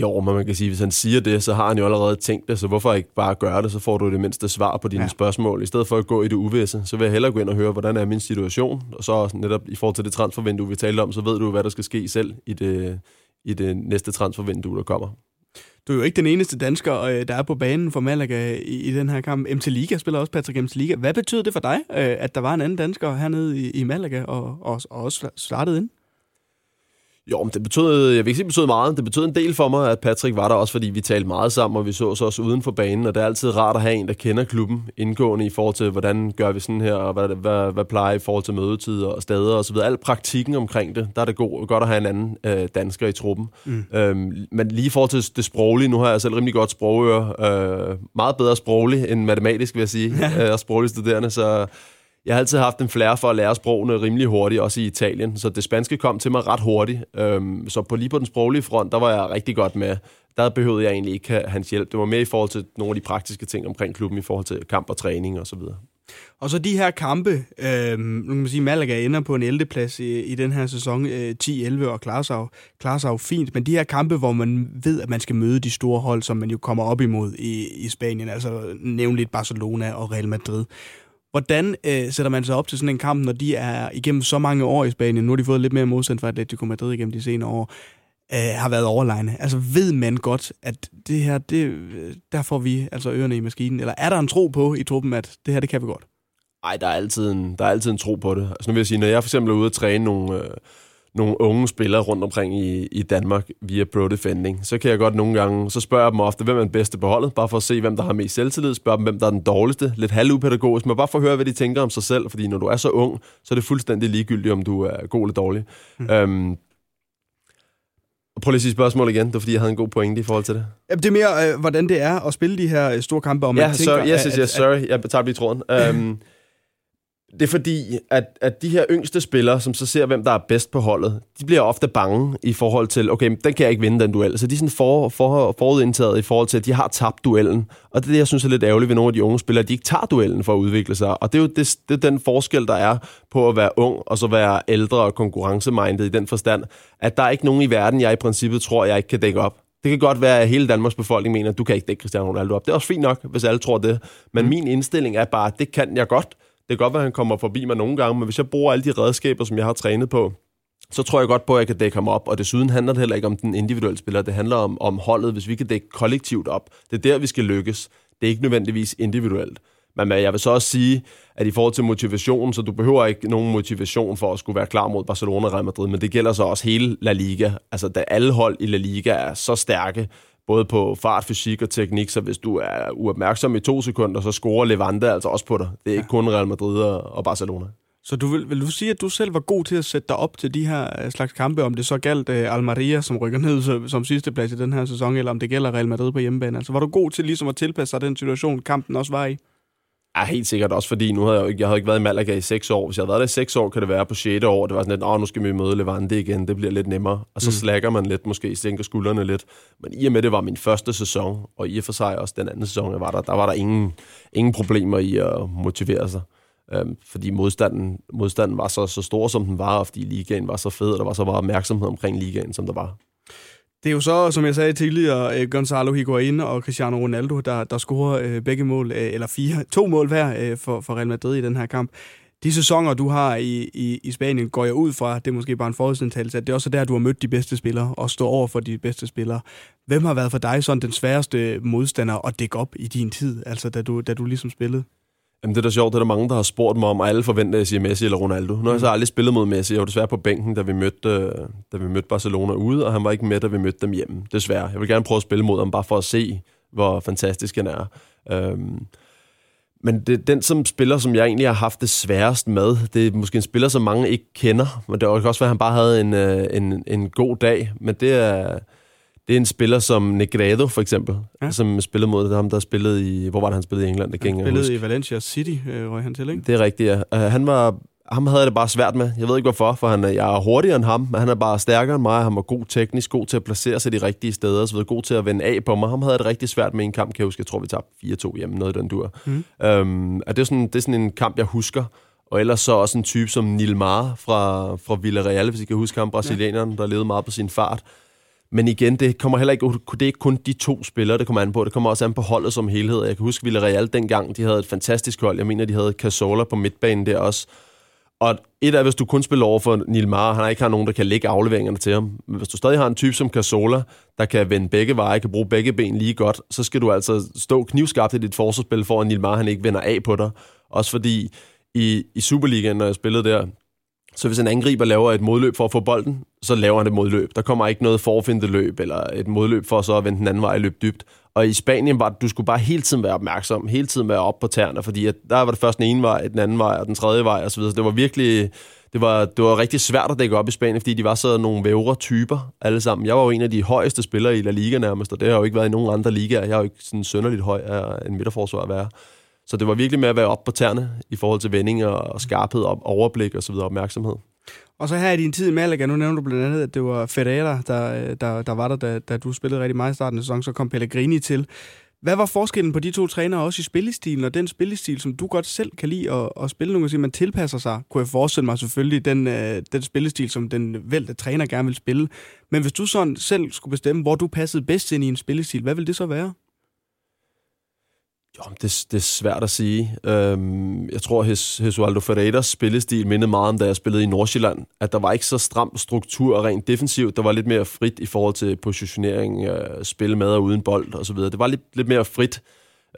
Jo, men man kan sige, hvis han siger det, så har han jo allerede tænkt det, så hvorfor ikke bare gøre det, så får du det mindste svar på dine ja. spørgsmål. I stedet for at gå i det uvisse, så vil jeg hellere gå ind og høre, hvordan er min situation, og så netop i forhold til det transfervindue, vi talte om, så ved du, hvad der skal ske selv i det, i det næste transfervindue, der kommer. Du er jo ikke den eneste dansker, øh, der er på banen for Malaga i, i den her kamp. MT Liga spiller også Patrick MT Liga. Hvad betyder det for dig, øh, at der var en anden dansker hernede i, i Malaga og, og, og også startede ind? Jo, men det betød, jeg vil ikke sige, det betød meget. Det betød en del for mig, at Patrick var der også, fordi vi talte meget sammen, og vi så os også uden for banen, og det er altid rart at have en, der kender klubben indgående i forhold til, hvordan gør vi sådan her, og hvad, hvad, hvad plejer i forhold til mødetider og steder og så videre. Al praktikken omkring det, der er det god, godt at have en anden øh, dansker i truppen. Mm. Øhm, men lige i forhold til det sproglige, nu har jeg selv rimelig godt sprogøre, øh, meget bedre sproglig end matematisk, vil jeg sige, øh, og sproglig studerende, så jeg har altid haft en flere for at lære sprogene rimelig hurtigt, også i Italien, så det spanske kom til mig ret hurtigt. Øhm, så på lige på den sproglige front, der var jeg rigtig godt med. Der behøvede jeg egentlig ikke hans hjælp. Det var mere i forhold til nogle af de praktiske ting omkring klubben, i forhold til kamp og træning og så videre. Og så de her kampe, øh, nu kan man sige, Malaga ender på en 11. plads i, i den her sæson, øh, 10-11, og klarer sig, jo, klarer sig jo fint. Men de her kampe, hvor man ved, at man skal møde de store hold, som man jo kommer op imod i, i Spanien, altså nævnligt Barcelona og Real Madrid. Hvordan øh, sætter man sig op til sådan en kamp, når de er igennem så mange år i Spanien? Nu har de fået lidt mere modstand fra Atletico Madrid igennem de senere år. Øh, har været overlegne. Altså ved man godt, at det her, det, øh, der får vi altså ørerne i maskinen? Eller er der en tro på i truppen, at det her, det kan vi godt? Nej, der er altid en, der er altid en tro på det. Altså nu vil jeg sige, når jeg for eksempel er ude at træne nogle, øh, nogle unge spillere rundt omkring i, i Danmark via Pro Defending, så kan jeg godt nogle gange, så spørger jeg dem ofte, hvem er den bedste på holdet, bare for at se, hvem der har mest selvtillid, spørger dem, hvem der er den dårligste, lidt halvupædagogisk, men bare for at høre, hvad de tænker om sig selv, fordi når du er så ung, så er det fuldstændig ligegyldigt, om du er god eller dårlig. Mm. Øhm, Prøv lige at sige spørgsmål igen, det var fordi, jeg havde en god pointe i forhold til det. Ja, det er mere, øh, hvordan det er at spille de her øh, store kampe, og man ja, tænker... Sorry, yes, yes, yes, sorry, jeg tager lige tråden. Um, det er fordi, at, at de her yngste spillere, som så ser, hvem der er bedst på holdet, de bliver ofte bange i forhold til, okay, den kan jeg ikke vinde, den duel. Så de er sådan for, for, forudindtaget i forhold til, at de har tabt duellen. Og det er det, jeg synes er lidt ærgerligt ved nogle af de unge spillere, at de ikke tager duellen for at udvikle sig. Og det er jo det, det er den forskel, der er på at være ung og så være ældre og konkurrencemindet i den forstand, at der er ikke nogen i verden, jeg i princippet tror, jeg ikke kan dække op. Det kan godt være, at hele Danmarks befolkning mener, at du kan ikke dække Cristiano Ronaldo op. Det er også fint nok, hvis alle tror det. Men mm. min indstilling er bare, at det kan jeg godt. Det kan godt være, at han kommer forbi mig nogle gange, men hvis jeg bruger alle de redskaber, som jeg har trænet på, så tror jeg godt på, at jeg kan dække ham op. Og desuden handler det heller ikke om den individuelle spiller. Det handler om, om holdet, hvis vi kan dække kollektivt op. Det er der, vi skal lykkes. Det er ikke nødvendigvis individuelt. Men jeg vil så også sige, at i forhold til motivation, så du behøver ikke nogen motivation for at skulle være klar mod Barcelona og Real Madrid, men det gælder så også hele La Liga. Altså, da alle hold i La Liga er så stærke, både på fart, fysik og teknik, så hvis du er uopmærksom i to sekunder, så scorer Levante altså også på dig. Det er ikke kun Real Madrid og Barcelona. Så du vil, vil du sige, at du selv var god til at sætte dig op til de her øh, slags kampe, om det så galt uh, Almeria, som rykker ned som, som sidste plads i den her sæson, eller om det gælder Real Madrid på hjemmebane? Altså var du god til ligesom at tilpasse sig den situation, kampen også var i? Ja, helt sikkert også, fordi nu havde jeg, ikke, jeg havde ikke været i Malaga i seks år. Hvis jeg havde været der i seks år, kan det være på 6. år. Det var sådan lidt, åh, nu skal vi møde Levante igen. Det bliver lidt nemmere. Og så mm. slækker man lidt, måske sænker skuldrene lidt. Men i og med, det var min første sæson, og i og for sig også den anden sæson, jeg var der, der var der ingen, ingen problemer i at motivere sig. Øhm, fordi modstanden, modstanden var så, så stor, som den var, og fordi ligaen var så fed, og der var så meget opmærksomhed omkring ligaen, som der var. Det er jo så, som jeg sagde tidligere, øh, Gonzalo Higuain og Cristiano Ronaldo, der, der scorer øh, begge mål, øh, eller fire, to mål hver for, for Real Madrid i den her kamp. De sæsoner, du har i, i, i Spanien, går jeg ud fra, det er måske bare en forudsindtagelse, at det er også der, du har mødt de bedste spillere og står over for de bedste spillere. Hvem har været for dig sådan den sværeste modstander at dække op i din tid, altså da du, da du ligesom spillede? Jamen, det er da sjovt, det er der mange, der har spurgt mig om, og alle forventer, at jeg siger Messi eller Ronaldo. Nu har jeg så aldrig spillet mod Messi. Jeg var desværre på bænken, da vi mødte, øh, da vi mødte Barcelona ude, og han var ikke med, da vi mødte dem hjemme. Desværre. Jeg vil gerne prøve at spille mod ham, bare for at se, hvor fantastisk han er. Øhm, men det, den som spiller, som jeg egentlig har haft det sværest med, det er måske en spiller, som mange ikke kender, men det kan også være, at han bare havde en, øh, en, en god dag. Men det er, det er en spiller som Negredo, for eksempel, ja. som spillede mod ham, der spillede i... Hvor var det, han spillede i England? Det han spillede i Valencia City, øh, røg han til, ikke? Det er rigtigt, ja. Uh, han var... Ham havde det bare svært med. Jeg ved ikke hvorfor, for han, jeg er hurtigere end ham, men han er bare stærkere end mig. Han var god teknisk, god til at placere sig de rigtige steder, så ved, god til at vende af på mig. Ham havde det rigtig svært med en kamp, kan jeg huske. Jeg tror, vi tabte 4-2 hjemme, noget i den dur. Mm. Er det, sådan, det er sådan en kamp, jeg husker. Og ellers så også en type som Nilmar fra, fra Villarreal, hvis I kan huske ham, brasilianeren, ja. der levede meget på sin fart. Men igen, det kommer heller ikke, det er ikke kun de to spillere, det kommer an på. Det kommer også an på holdet som helhed. Jeg kan huske Villarreal dengang, de havde et fantastisk hold. Jeg mener, de havde Casola på midtbanen der også. Og et af, hvis du kun spiller over for Nilmar, han ikke har nogen, der kan lægge afleveringerne til ham. Men hvis du stadig har en type som Casola, der kan vende begge veje, kan bruge begge ben lige godt, så skal du altså stå knivskarpt i dit forsvarsspil, for at Nilmar han ikke vender af på dig. Også fordi i, i Superligaen, når jeg spillede der, så hvis en angriber laver et modløb for at få bolden, så laver han et modløb. Der kommer ikke noget forfindeløb eller et modløb for så at vende den anden vej og løbe dybt. Og i Spanien var du skulle bare hele tiden være opmærksom, hele tiden være op på tæerne, fordi at der var det først den ene vej, den anden vej og den tredje vej osv. Så det var virkelig, det var, det var rigtig svært at dække op i Spanien, fordi de var så nogle vævre typer alle sammen. Jeg var jo en af de højeste spillere i La Liga nærmest, og det har jo ikke været i nogen andre ligaer. Jeg er jo ikke sådan sønderligt høj af en midterforsvar at være. Så det var virkelig med at være op på tæerne i forhold til vendinger og skarphed og overblik og så videre opmærksomhed. Og så her i din tid i Malaga, nu nævner du blandt andet, at det var Ferreira, der, der, der var der, da, da du spillede rigtig meget i starten af sæsonen, så kom Pellegrini til. Hvad var forskellen på de to trænere også i spillestilen, og den spillestil, som du godt selv kan lide at, at spille? Nogle sige, man tilpasser sig, kunne jeg forestille mig selvfølgelig, den, øh, den spillestil, som den vælte træner gerne vil spille. Men hvis du sådan selv skulle bestemme, hvor du passede bedst ind i en spillestil, hvad ville det så være? Jo, det, det er svært at sige. Øhm, jeg tror, at Jesualdo Ferreiras spillestil mindede meget om, da jeg spillede i Nordsjælland. At der var ikke så stram struktur rent defensivt. Der var lidt mere frit i forhold til positionering, øh, spil med og uden bold osv. Det var lidt, lidt mere frit.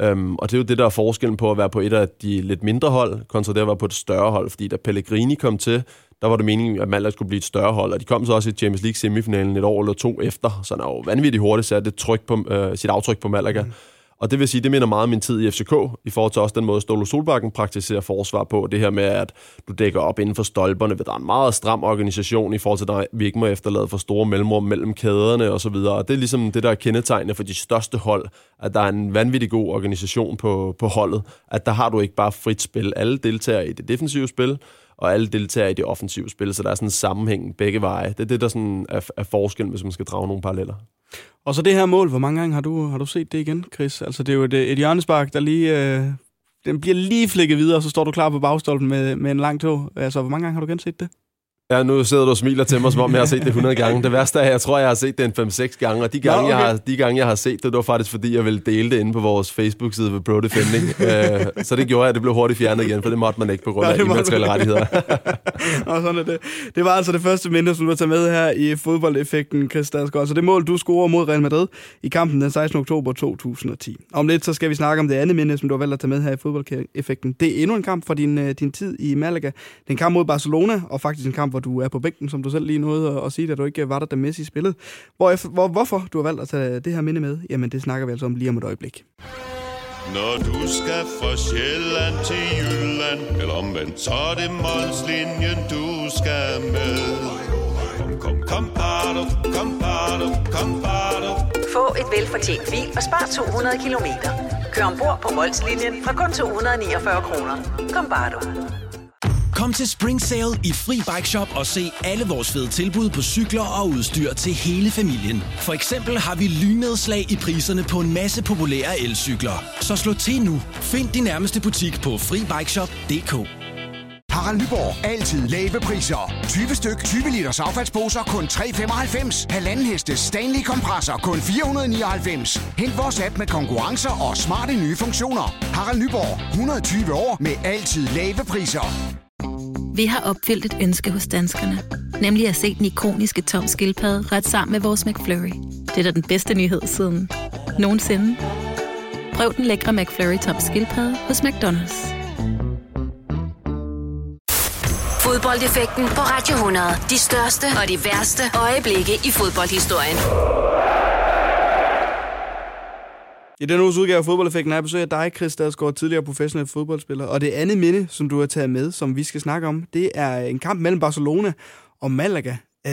Øhm, og det er jo det, der er forskellen på at være på et af de lidt mindre hold, kontra det at være på et større hold. Fordi da Pellegrini kom til, der var det meningen, at Malaga skulle blive et større hold, og de kom så også i Champions League semifinalen et år eller to efter, så han er jo vanvittigt hurtigt sat det tryk på, øh, sit aftryk på Malaga. Mm. Og det vil sige, det minder meget om min tid i FCK, i forhold til også den måde, Stolo Solbakken praktiserer forsvar på. Det her med, at du dækker op inden for stolperne, ved der er en meget stram organisation i forhold til, at vi ikke må efterlade for store mellemrum mellem kæderne osv. Og, og det er ligesom det, der er kendetegnende for de største hold, at der er en vanvittig god organisation på, på holdet. At der har du ikke bare frit spil. Alle deltager i det defensive spil, og alle deltager i det offensive spil, så der er sådan en sammenhæng begge veje. Det er det, der sådan er, er forskellen, hvis man skal drage nogle paralleller. Og så det her mål, hvor mange gange har du, har du set det igen, Chris? Altså det er jo et, et hjørnespark, der lige... Øh, den bliver lige flækket videre, og så står du klar på bagstolpen med, med en lang tog. Altså, hvor mange gange har du genset det? Ja, nu sidder du og smiler til mig, som om jeg har set det 100 gange. Det værste er, at jeg tror, jeg har set det en 5-6 gange, og de gange, Nå, okay. jeg har, de gange, jeg har set det, det var faktisk, fordi jeg ville dele det inde på vores Facebook-side ved Bro Defending. uh, så det gjorde jeg, at det blev hurtigt fjernet igen, for det måtte man ikke på grund af immaterielle rettigheder. og sådan er det. Det var altså det første minde, som du tager med her i fodboldeffekten, Chris Dagsgaard. Så det mål, du scorer mod Real Madrid i kampen den 16. oktober 2010. Om lidt, så skal vi snakke om det andet minde, som du har valgt at tage med her i fodboldeffekten. Det er endnu en kamp for din, øh, din tid i Malaga. Det er en kamp mod Barcelona, og faktisk en kamp, hvor du er på bænken, som du selv lige nåede at, at sige, at du ikke var der, da Messi spillede. Hvor, hvor, hvorfor du har valgt at tage det her minde med, jamen det snakker vi altså om lige om et øjeblik. Når du skal fra Sjælland til Jylland, eller omvendt, så er det Molslinjen, du skal med. Kom, kom, kom, bado, kom, bado, kom, bado. Få et velfortjent bil og spar 200 kilometer. Kør ombord på Molslinjen fra kun 249 kroner. Kom, bare du. Kom til Spring Sale i Fri Bike Shop og se alle vores fede tilbud på cykler og udstyr til hele familien. For eksempel har vi lynedslag i priserne på en masse populære elcykler. Så slå til nu. Find din nærmeste butik på FriBikeShop.dk Harald Nyborg. Altid lave priser. 20 styk, 20 liters affaldsposer kun 3,95. Halvanden heste Stanley kompresser kun 499. Hent vores app med konkurrencer og smarte nye funktioner. Harald Nyborg. 120 år med altid lave priser. Vi har opfyldt et ønske hos danskerne. Nemlig at se den ikoniske tom skildpadde ret sammen med vores McFlurry. Det er da den bedste nyhed siden nogensinde. Prøv den lækre McFlurry tom skildpadde hos McDonald's. Fodboldeffekten på Radio 100. De største og de værste øjeblikke i fodboldhistorien. I denne uges udgave af Fodboldeffekten jeg besøg af dig, Chris Dadsgaard, tidligere professionel fodboldspiller. Og det andet minde, som du har taget med, som vi skal snakke om, det er en kamp mellem Barcelona og Malaga, øh,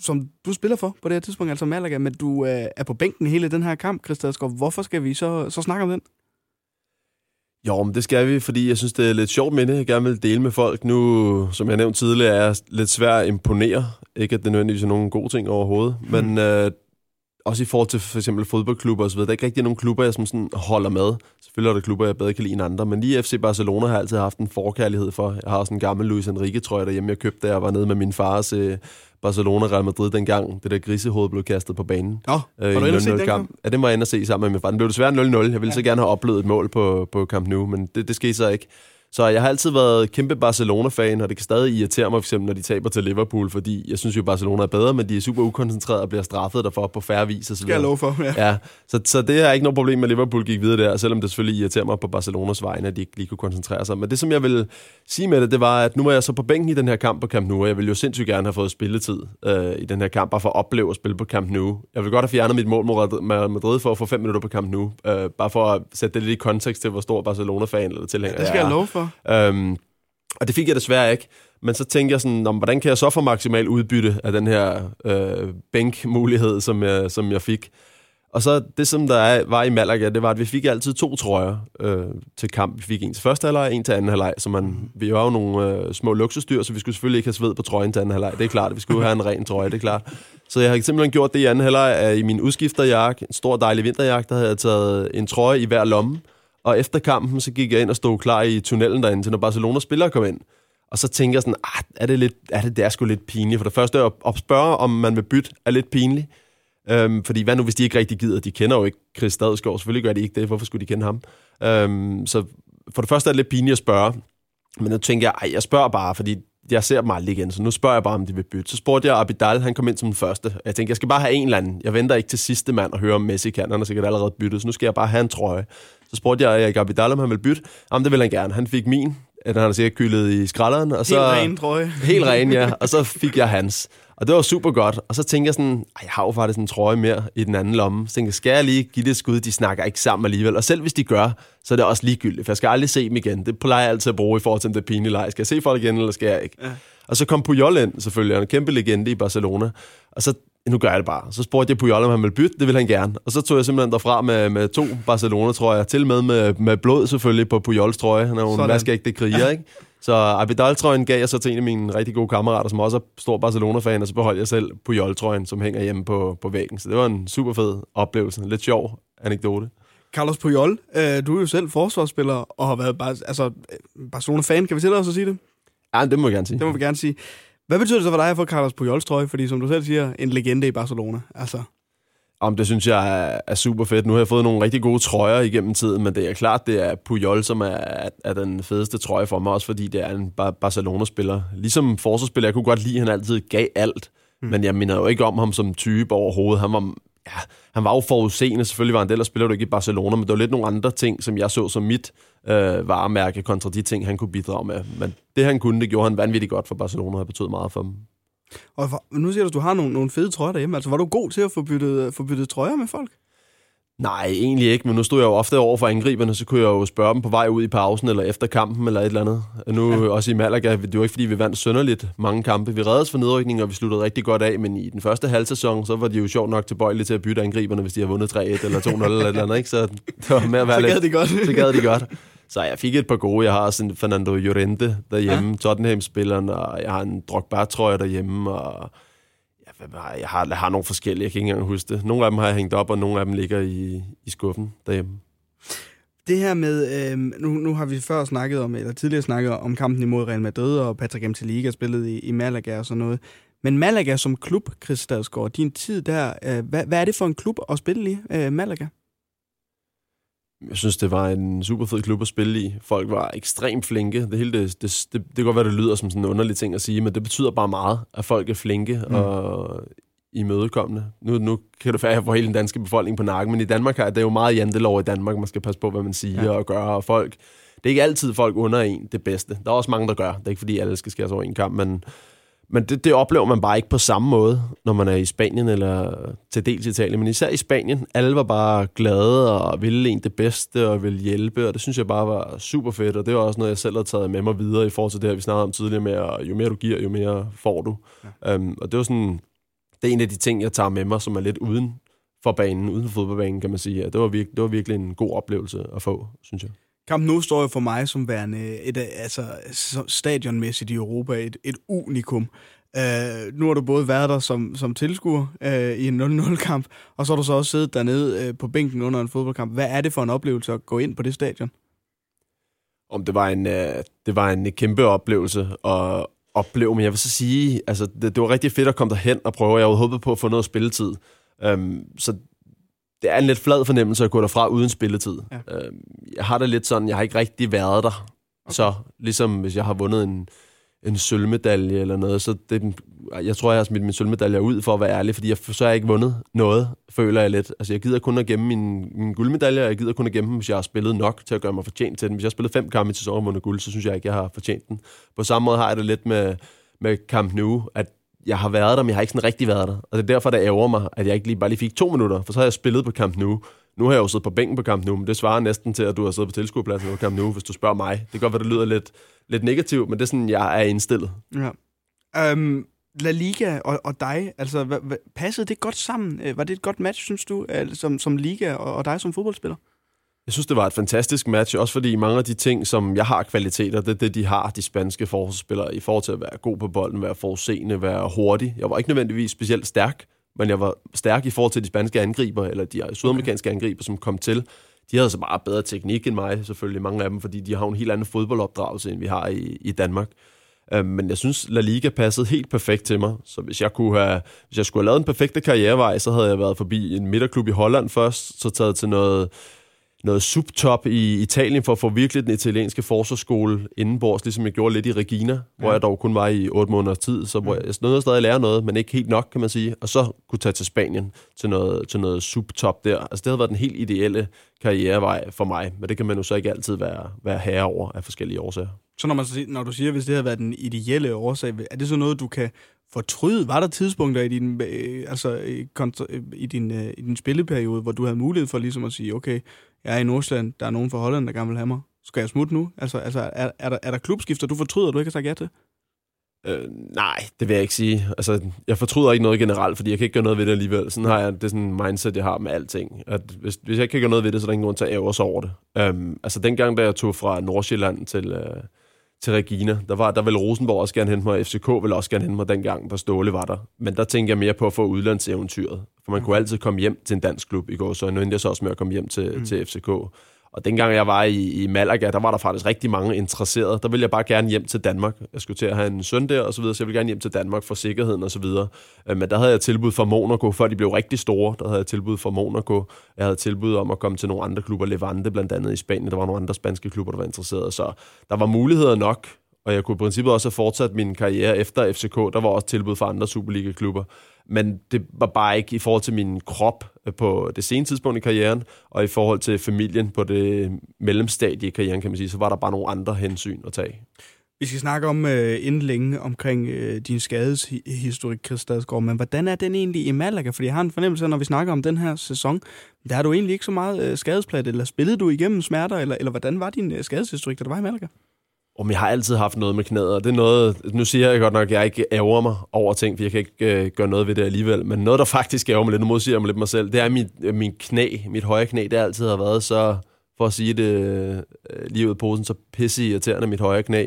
som du spiller for på det her tidspunkt, altså Malaga, men du øh, er på bænken hele den her kamp, Chris Dadsgaard. Hvorfor skal vi så, så snakke om den? Jo, men det skal vi, fordi jeg synes, det er lidt sjovt minde, jeg gerne vil dele med folk. Nu, som jeg nævnte tidligere, er jeg lidt svært at imponere. Ikke at det nødvendigvis er nogen gode ting overhovedet, mm. men øh, også i forhold til for eksempel fodboldklubber osv., der er ikke rigtig nogen klubber, jeg som sådan holder med. Selvfølgelig er der klubber, jeg bedre kan lide end andre, men lige FC Barcelona har jeg altid haft en forkærlighed for. Jeg har også en gammel Luis Enrique, tror jeg, derhjemme, jeg købte, da jeg var nede med min far til Barcelona Real Madrid dengang, det der grisehoved blev kastet på banen. Nå, øh, var du inde se den kamp? Ja, det var jeg inde at se sammen med min far. Den blev desværre 0-0. Jeg ville ja. så gerne have oplevet et mål på, på Camp Nou, men det, det skete så ikke. Så jeg har altid været kæmpe Barcelona-fan, og det kan stadig irritere mig, for eksempel, når de taber til Liverpool, fordi jeg synes jo, Barcelona er bedre, men de er super ukoncentrerede og bliver straffet derfor på færre vis. Og så Skal jeg love for, ja. ja så, så det er ikke noget problem med, at Liverpool gik videre der, selvom det selvfølgelig irriterer mig på Barcelonas vegne, at de ikke lige kunne koncentrere sig. Men det, som jeg vil sige med det, det var, at nu var jeg så på bænken i den her kamp på Camp Nou, og jeg ville jo sindssygt gerne have fået spilletid øh, i den her kamp, bare for at opleve at spille på Camp Nou. Jeg vil godt have fjernet mit mål mod Madrid for at få fem minutter på Camp Nou, øh, bare for at sætte det lidt i kontekst til, hvor stor Barcelona-fan eller tilhænger ja, det skal jeg, jeg love for. Øhm, og det fik jeg desværre ikke. Men så tænkte jeg sådan, om, hvordan kan jeg så få maksimal udbytte af den her øh, bænkmulighed, som jeg, som jeg fik. Og så det, som der er, var i Malaga, det var, at vi fik altid to trøjer øh, til kamp. Vi fik en til første halvleg og en til anden halvleg. Så man, vi var jo nogle øh, små luksusdyr, så vi skulle selvfølgelig ikke have sved på trøjen til anden halvleg. Det er klart, vi skulle have en ren trøje, det er klart. Så jeg har simpelthen gjort det i anden halvleg i min udskifterjakke, en stor dejlig vinterjakke, der havde jeg taget en trøje i hver lomme. Og efter kampen, så gik jeg ind og stod klar i tunnelen derinde, til når Barcelona spillere kom ind. Og så tænker jeg sådan, ah, er det, lidt, er det, det er sgu lidt pinligt. For det første at, at spørge, om man vil bytte, er lidt pinligt. Øhm, fordi hvad nu, hvis de ikke rigtig gider? De kender jo ikke Chris Stadsgaard. Selvfølgelig gør de ikke det. Hvorfor skulle de kende ham? Øhm, så for det første er det lidt pinligt at spørge. Men nu tænker jeg, ej, jeg spørger bare, fordi jeg ser dem aldrig igen, så nu spørger jeg bare, om de vil bytte. Så spurgte jeg Abidal, han kom ind som den første. Jeg tænkte, jeg skal bare have en eller anden. Jeg venter ikke til sidste mand og høre, om Messi kan. Han har sikkert allerede byttet, så nu skal jeg bare have en trøje. Så spurgte jeg Erik Abidal, om han ville bytte. Jamen, det vil han gerne. Han fik min. Har han sikkert kyldet i skralderen. Og så, helt ren trøje. Helt ren, ja. Og så fik jeg hans. Og det var super godt. Og så tænker jeg sådan, jeg har jo faktisk en trøje mere i den anden lomme. Så tænker jeg, skal jeg lige give det et skud? De snakker ikke sammen alligevel. Og selv hvis de gør, så er det også ligegyldigt. For jeg skal aldrig se dem igen. Det plejer jeg altid at bruge i forhold til, er pinligt leg. Skal jeg se folk igen, eller skal jeg ikke? Ja. Og så kom Puyol ind, selvfølgelig. Han er en kæmpe legende i Barcelona. Og så nu gør jeg det bare. Så spurgte jeg Puyol, om han ville bytte. Det ville han gerne. Og så tog jeg simpelthen derfra med, med to Barcelona, tror jeg. Til med, med med blod selvfølgelig på Puyols trøje. Han er jo en vaskeægte kriger, ikke? Så Abidal-trøjen gav jeg så til en af mine rigtig gode kammerater, som også er stor Barcelona-fan, og så beholdt jeg selv Puyol-trøjen, som hænger hjemme på, på væggen. Så det var en super fed oplevelse. Lidt sjov anekdote. Carlos Puyol, øh, du er jo selv forsvarsspiller og har været bare, altså, Barcelona-fan. Kan vi tillade os at sige det? Ja, det må vi gerne sige. Det må vi gerne sige. Hvad betyder det så for dig at få Carlos Pujols trøje? Fordi som du selv siger, en legende i Barcelona. Altså. Om det synes jeg er, er super fedt. Nu har jeg fået nogle rigtig gode trøjer igennem tiden, men det er klart, det er Puyol, som er, er den fedeste trøje for mig, også fordi det er en Barcelona-spiller. Ligesom forsvarsspiller, jeg kunne godt lide, at han altid gav alt, mm. men jeg minder jo ikke om ham som type overhovedet. Han var, ja, han var jo forudseende, selvfølgelig var han af spiller du ikke i Barcelona, men der var lidt nogle andre ting, som jeg så som mit øh, varemærke kontra de ting, han kunne bidrage med. Men det han kunne, det gjorde han vanvittigt godt for Barcelona, og betød meget for dem. Og for, nu siger du, at du har nogle, nogle fede trøjer derhjemme. Altså, var du god til at få byttet, få byttet trøjer med folk? Nej, egentlig ikke, men nu stod jeg jo ofte over for angriberne, så kunne jeg jo spørge dem på vej ud i pausen, eller efter kampen, eller et eller andet. Nu ja. også i Malaga, det var ikke fordi, vi vandt sønderligt mange kampe. Vi reddes for nedrykning, og vi sluttede rigtig godt af, men i den første halvsæson, så var de jo sjovt nok tilbøjelige til at bytte angriberne, hvis de har vundet 3-1 eller 2-0 eller et eller andet, ikke? Så det var med at være så gad de godt. så gad de godt. Så jeg fik et par gode. Jeg har en Fernando Llorente derhjemme, ja. Tottenham-spilleren, og jeg har en Drogba-trøje derhjemme, og jeg har, jeg har nogle forskellige, jeg kan ikke engang huske det. Nogle af dem har jeg hængt op, og nogle af dem ligger i, i skuffen derhjemme. Det her med, øh, nu, nu har vi før snakket om, eller tidligere snakket om kampen imod Real Madrid, og Patrick Liga spillet i, i Malaga og sådan noget. Men Malaga som klub, Chris Stadsgaard, din tid der, øh, hvad, hvad er det for en klub at spille i, øh, Malaga? Jeg synes, det var en super fed klub at spille i. Folk var ekstremt flinke. Det hele, det, det, det, det kan godt være, det lyder som sådan en underlig ting at sige, men det betyder bare meget, at folk er flinke. Mm. Og imødekommende. Nu, nu kan det være, at jeg får hele den danske befolkning på nakken, men i Danmark er det jo meget jantelov i Danmark. Man skal passe på, hvad man siger ja. og gør, og folk... Det er ikke altid folk under en det bedste. Der er også mange, der gør. Det er ikke, fordi alle skal skæres over en kamp, men, men det, det oplever man bare ikke på samme måde, når man er i Spanien eller til dels Italien. Men især i Spanien, alle var bare glade og ville en det bedste og ville hjælpe, og det synes jeg bare var super fedt, og det var også noget, jeg selv har taget med mig videre i forhold til det her, vi snakkede om tidligere med, at jo mere du giver, jo mere får du. Ja. Um, og det var sådan, det er en af de ting, jeg tager med mig, som er lidt uden for banen, uden for fodboldbanen, kan man sige. Det var, virkelig, det var virkelig en god oplevelse at få, synes jeg. Kamp nu står jo for mig som værende et, altså, stadionmæssigt i Europa et, et unikum. Uh, nu har du både været der som, som tilskuer uh, i en 0-0-kamp, og så har du så også siddet dernede uh, på bænken under en fodboldkamp. Hvad er det for en oplevelse at gå ind på det stadion? Om det var en, uh, det var en kæmpe oplevelse at opleve, men jeg vil så sige, altså, det, det var rigtig fedt at komme derhen og prøve. Jeg havde håbet på at få noget spilletid. Um, så det er en lidt flad fornemmelse at gå derfra uden spilletid. Ja. Øh, jeg har det lidt sådan, jeg har ikke rigtig været der. Okay. Så ligesom hvis jeg har vundet en, en sølvmedalje eller noget, så det, jeg tror, jeg har smidt min sølvmedalje ud for at være ærlig, fordi jeg, så har jeg ikke vundet noget, føler jeg lidt. Altså jeg gider kun at gemme min, min guldmedalje, og jeg gider kun at gemme dem, hvis jeg har spillet nok til at gøre mig fortjent til den. Hvis jeg har spillet fem kampe i sæsonen og vundet guld, så synes jeg ikke, jeg har fortjent den. På samme måde har jeg det lidt med, med Camp Nou, at jeg har været der, men jeg har ikke sådan rigtig været der. Og det er derfor, det ærger mig, at jeg ikke lige bare lige fik to minutter, for så har jeg spillet på kamp nu. Nu har jeg jo siddet på bænken på kamp nu, men det svarer næsten til, at du har siddet på tilskuerpladsen på kamp nu, hvis du spørger mig. Det kan godt være, det lyder lidt, lidt negativt, men det er sådan, jeg er indstillet. Ja. Um, La Liga og, og dig, altså, hvad, hvad, passede det godt sammen? Øh, var det et godt match, synes du, øh, som, som Liga og, og dig som fodboldspiller? Jeg synes, det var et fantastisk match, også fordi mange af de ting, som jeg har kvaliteter, det er det, de har, de spanske forsvarsspillere, i forhold til at være god på bolden, være forudseende, være hurtig. Jeg var ikke nødvendigvis specielt stærk, men jeg var stærk i forhold til de spanske angriber, eller de sydamerikanske okay. angriber, som kom til. De havde så meget bedre teknik end mig, selvfølgelig mange af dem, fordi de har en helt anden fodboldopdragelse, end vi har i, i Danmark. Øh, men jeg synes, La Liga passede helt perfekt til mig. Så hvis jeg, kunne have, hvis jeg skulle have lavet en perfekte karrierevej, så havde jeg været forbi en midterklub i Holland først, så taget til noget noget subtop i Italien for at få virkelig den italienske forsvarsskole indenbords, ligesom jeg gjorde lidt i Regina, ja. hvor jeg dog kun var i otte måneders tid, så hvor jeg nåede stadig at lære noget, men ikke helt nok, kan man sige, og så kunne tage til Spanien til noget, til noget subtop der. Altså det havde været den helt ideelle karrierevej for mig, men det kan man jo så ikke altid være, være herre over af forskellige årsager. Så når, man, når du siger, hvis det havde været den ideelle årsag, er det så noget, du kan fortryde? Var der tidspunkter i din, øh, altså, i, øh, i, din, øh, i din spilleperiode, hvor du havde mulighed for ligesom at sige, okay, jeg er i Nordsjælland, der er nogen fra Holland, der gerne vil have mig. Skal jeg smutte nu? Altså, altså er, er, der, er der klubskifter, du fortryder, du ikke har sagt ja til? Øh, nej, det vil jeg ikke sige. Altså, jeg fortryder ikke noget generelt, fordi jeg kan ikke gøre noget ved det alligevel. Sådan har jeg, det er sådan en mindset, jeg har med alting. At hvis, hvis jeg ikke kan gøre noget ved det, så er der ingen grund til at ære sig over det. Øhm, altså, dengang, da jeg tog fra Nordsjælland til, øh, til Regina, der, var, der ville Rosenborg også gerne hente mig, og FCK ville også gerne hente mig dengang, da Ståle var der. Men der tænkte jeg mere på at få udlandseventyret. For man mm. kunne altid komme hjem til en dansk klub i går, så nu endte jeg så også med at komme hjem til, mm. til FCK. Og dengang jeg var i, i Malaga, der var der faktisk rigtig mange interesserede. Der ville jeg bare gerne hjem til Danmark. Jeg skulle til at have en søn der og så videre, så jeg ville gerne hjem til Danmark for sikkerheden og så videre. Øh, men der havde jeg tilbud fra Monaco, før de blev rigtig store. Der havde jeg tilbud fra Monaco. Jeg havde tilbud om at komme til nogle andre klubber, Levante blandt andet i Spanien. Der var nogle andre spanske klubber, der var interesserede. Så der var muligheder nok, og jeg kunne i princippet også have fortsat min karriere efter FCK. Der var også tilbud fra andre Superliga-klubber men det var bare ikke i forhold til min krop øh, på det sene tidspunkt i karrieren, og i forhold til familien på det mellemstadie i karrieren, kan man sige, så var der bare nogle andre hensyn at tage. Vi skal snakke om uh, inden længe omkring uh, din skadeshistorik, Chris Stadsgaard, men hvordan er den egentlig i Malaga? Fordi jeg har en fornemmelse når vi snakker om den her sæson, der er du egentlig ikke så meget uh, skadesplat, eller spillede du igennem smerter, eller, eller hvordan var din uh, skadeshistorik, da du var i Malaga? Om jeg har altid haft noget med knæet, og det er noget, nu siger jeg godt nok, at jeg ikke ærger mig over ting, for jeg kan ikke øh, gøre noget ved det alligevel, men noget, der faktisk ærger mig lidt, nu modsiger jeg mig lidt mig selv, det er mit, øh, min knæ, mit højre knæ, det altid har været så, for at sige det øh, lige ud af posen, så pisse irriterende mit højre knæ.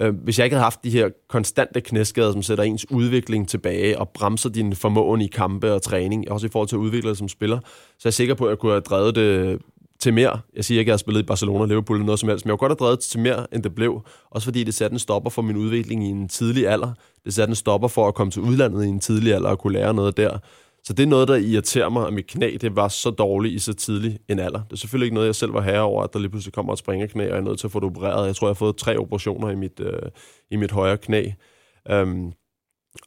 Øh, hvis jeg ikke havde haft de her konstante knæskader, som sætter ens udvikling tilbage og bremser din formåen i kampe og træning, også i forhold til at udvikle dig som spiller, så er jeg sikker på, at jeg kunne have drevet det til mere. Jeg siger ikke, at jeg har spillet i Barcelona, Liverpool eller noget som helst, men jeg kunne godt have drevet til mere, end det blev. Også fordi det satte en stopper for min udvikling i en tidlig alder. Det satte en stopper for at komme til udlandet i en tidlig alder og kunne lære noget der. Så det er noget, der irriterer mig, at mit knæ det var så dårligt i så tidlig en alder. Det er selvfølgelig ikke noget, jeg selv var herre over, at der lige pludselig kommer et springerknæ, og jeg er nødt til at få det opereret. Jeg tror, jeg har fået tre operationer i mit, øh, i mit højre knæ. Um,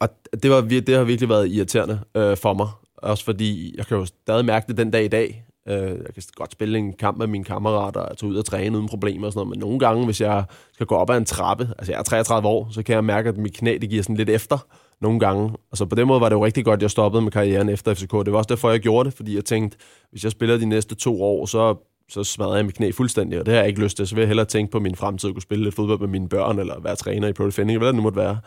Og det, var, det har virkelig været irriterende øh, for mig. Også fordi, jeg kan jo stadig mærke det den dag i dag. Øh, jeg kan godt spille en kamp med mine kammerater og tage ud og træne uden problemer og sådan noget. Men nogle gange, hvis jeg skal gå op ad en trappe, altså jeg er 33 år, så kan jeg mærke, at mit knæ det giver sådan lidt efter nogle gange. Og så på den måde var det jo rigtig godt, at jeg stoppede med karrieren efter FCK. Det var også derfor, jeg gjorde det, fordi jeg tænkte, hvis jeg spiller de næste to år, så, så smadrer jeg mit knæ fuldstændig, og det har jeg ikke lyst til. Så vil jeg hellere tænke på min fremtid, at kunne spille lidt fodbold med mine børn, eller være træner i Pro Defending, hvad det nu måtte være.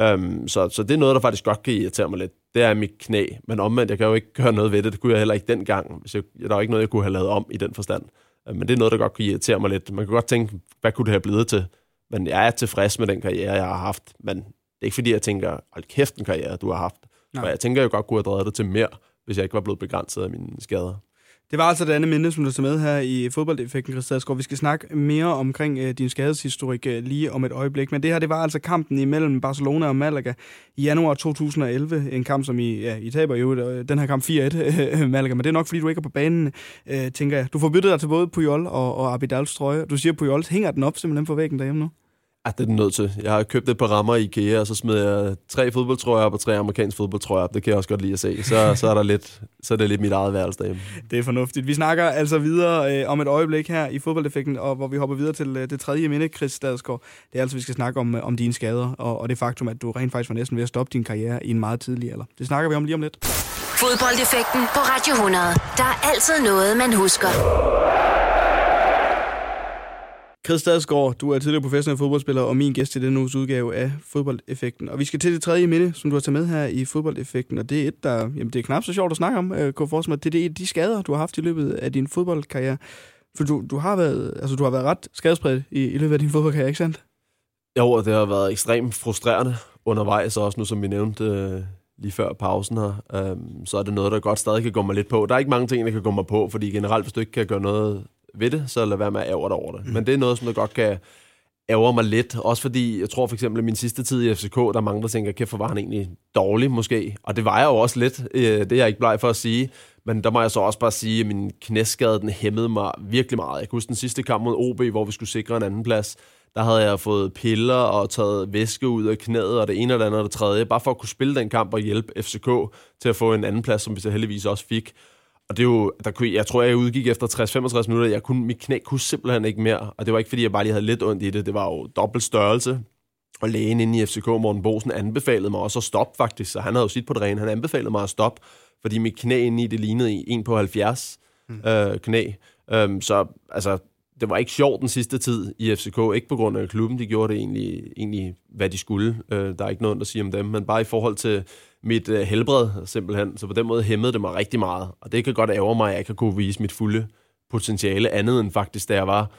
Um, så, så det er noget, der faktisk godt kan irritere mig lidt. Det er mit knæ. Men omvendt, jeg kan jo ikke gøre noget ved det. Det kunne jeg heller ikke dengang. Hvis jeg, der er ikke noget, jeg kunne have lavet om i den forstand. Uh, men det er noget, der godt kan irritere mig lidt. Man kan godt tænke, hvad kunne det have blevet til? Men jeg er tilfreds med den karriere, jeg har haft. Men det er ikke fordi, jeg tænker, hold kæft en karriere, du har haft. Nej. Og jeg tænker, jeg godt kunne have drevet det til mere, hvis jeg ikke var blevet begrænset af mine skader. Det var altså det andet minde, som du tager med her i fodboldeffekten, Christian Vi skal snakke mere omkring øh, din skadeshistorik øh, lige om et øjeblik. Men det her, det var altså kampen imellem Barcelona og Malaga i januar 2011. En kamp, som I, ja, I taber jo øh, den her kamp 4-1, øh, Malaga. Men det er nok, fordi du ikke er på banen, øh, tænker jeg. Du får byttet dig til både Puyol og, og Abidals trøje. Du siger, Puyol hænger den op simpelthen på væggen derhjemme nu? Ja, det er den nødt til. Jeg har købt et par rammer i IKEA, og så smed jeg tre fodboldtrøjer op og tre amerikanske fodboldtrøjer op. Det kan jeg også godt lide at se. Så, så, er, der lidt, så er det lidt mit eget værelse derhjemme. Det er fornuftigt. Vi snakker altså videre øh, om et øjeblik her i fodboldeffekten, og hvor vi hopper videre til øh, det tredje minde, Chris Stadsgaard. Det er altså, vi skal snakke om, øh, om dine skader, og, og det faktum, at du rent faktisk var næsten ved at stoppe din karriere i en meget tidlig alder. Det snakker vi om lige om lidt. Fodboldeffekten på Radio 100. Der er altid noget, man husker. Chris Stadsgaard, du er tidligere professionel fodboldspiller og min gæst i denne uges udgave af Fodboldeffekten. Og vi skal til det tredje minde, som du har taget med her i Fodboldeffekten, og det er et, der jamen, det er knap så sjovt at snakke om, øh, Kåre mig. Det er det, de skader, du har haft i løbet af din fodboldkarriere. For du, du, har, været, altså, du har været ret skadespredt i, i løbet af din fodboldkarriere, ikke sandt? Jo, og det har været ekstremt frustrerende undervejs, også nu som vi nævnte øh, lige før pausen her, øh, så er det noget, der godt stadig kan gå mig lidt på. Der er ikke mange ting, der kan gå mig på, fordi generelt, hvis du ikke kan gøre noget ved det, så lad være med at ærge dig over det. Mm. Men det er noget, som der godt kan ærger mig lidt. Også fordi, jeg tror for eksempel, at min sidste tid i FCK, der er mange, der tænker, kæft, hvor var han egentlig dårlig måske. Og det var jeg jo også lidt. Øh, det er jeg ikke bleg for at sige. Men der må jeg så også bare sige, at min knæskade, den hæmmede mig virkelig meget. Jeg kan huske den sidste kamp mod OB, hvor vi skulle sikre en anden plads. Der havde jeg fået piller og taget væske ud af knæet, og det ene eller andet og det tredje, bare for at kunne spille den kamp og hjælpe FCK til at få en anden plads, som vi så heldigvis også fik. Og det er jo, der kunne, jeg tror, jeg udgik efter 60-65 minutter. Jeg kunne, mit knæ kunne simpelthen ikke mere. Og det var ikke, fordi jeg bare lige havde lidt ondt i det. Det var jo dobbelt størrelse. Og lægen inde i FCK, Morten Bosen, anbefalede mig også at stoppe faktisk. Så han havde jo sit på det rene. Han anbefalede mig at stoppe, fordi mit knæ inde i det lignede en på 70 mm. øh, knæ. Um, så altså, det var ikke sjovt den sidste tid i FCK. Ikke på grund af klubben. De gjorde det egentlig, egentlig hvad de skulle. Uh, der er ikke noget at sige om dem. Men bare i forhold til mit øh, helbred simpelthen. Så på den måde hæmmede det mig rigtig meget. Og det kan godt ære mig, at jeg ikke kunne vise mit fulde potentiale andet end faktisk, da jeg var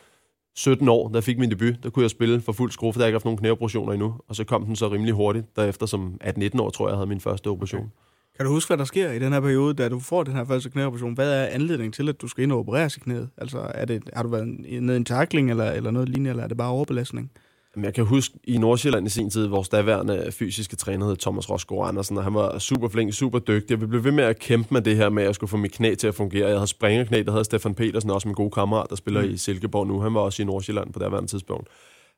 17 år, da jeg fik min debut, der kunne jeg spille for fuld skrue, for der ikke haft nogen knæoperationer endnu. Og så kom den så rimelig hurtigt, derefter som 18-19 år, tror jeg, jeg havde min første operation. Okay. Kan du huske, hvad der sker i den her periode, da du får den her første knæoperation? Hvad er anledningen til, at du skal ind og opereres i knæet? Altså, er det, har du været nede i en tackling eller, eller noget lignende, eller er det bare overbelastning? Jamen, jeg kan huske i Nordsjælland i sin tid, vores daværende fysiske træner hed Thomas Rosgaard Andersen, og han var super flink, super dygtig, og vi blev ved med at kæmpe med det her med, at jeg skulle få mit knæ til at fungere. Jeg havde springerknæ, der havde Stefan Petersen, også min gode kammerat, der spiller mm. i Silkeborg nu. Han var også i Nordsjælland på daværende tidspunkt.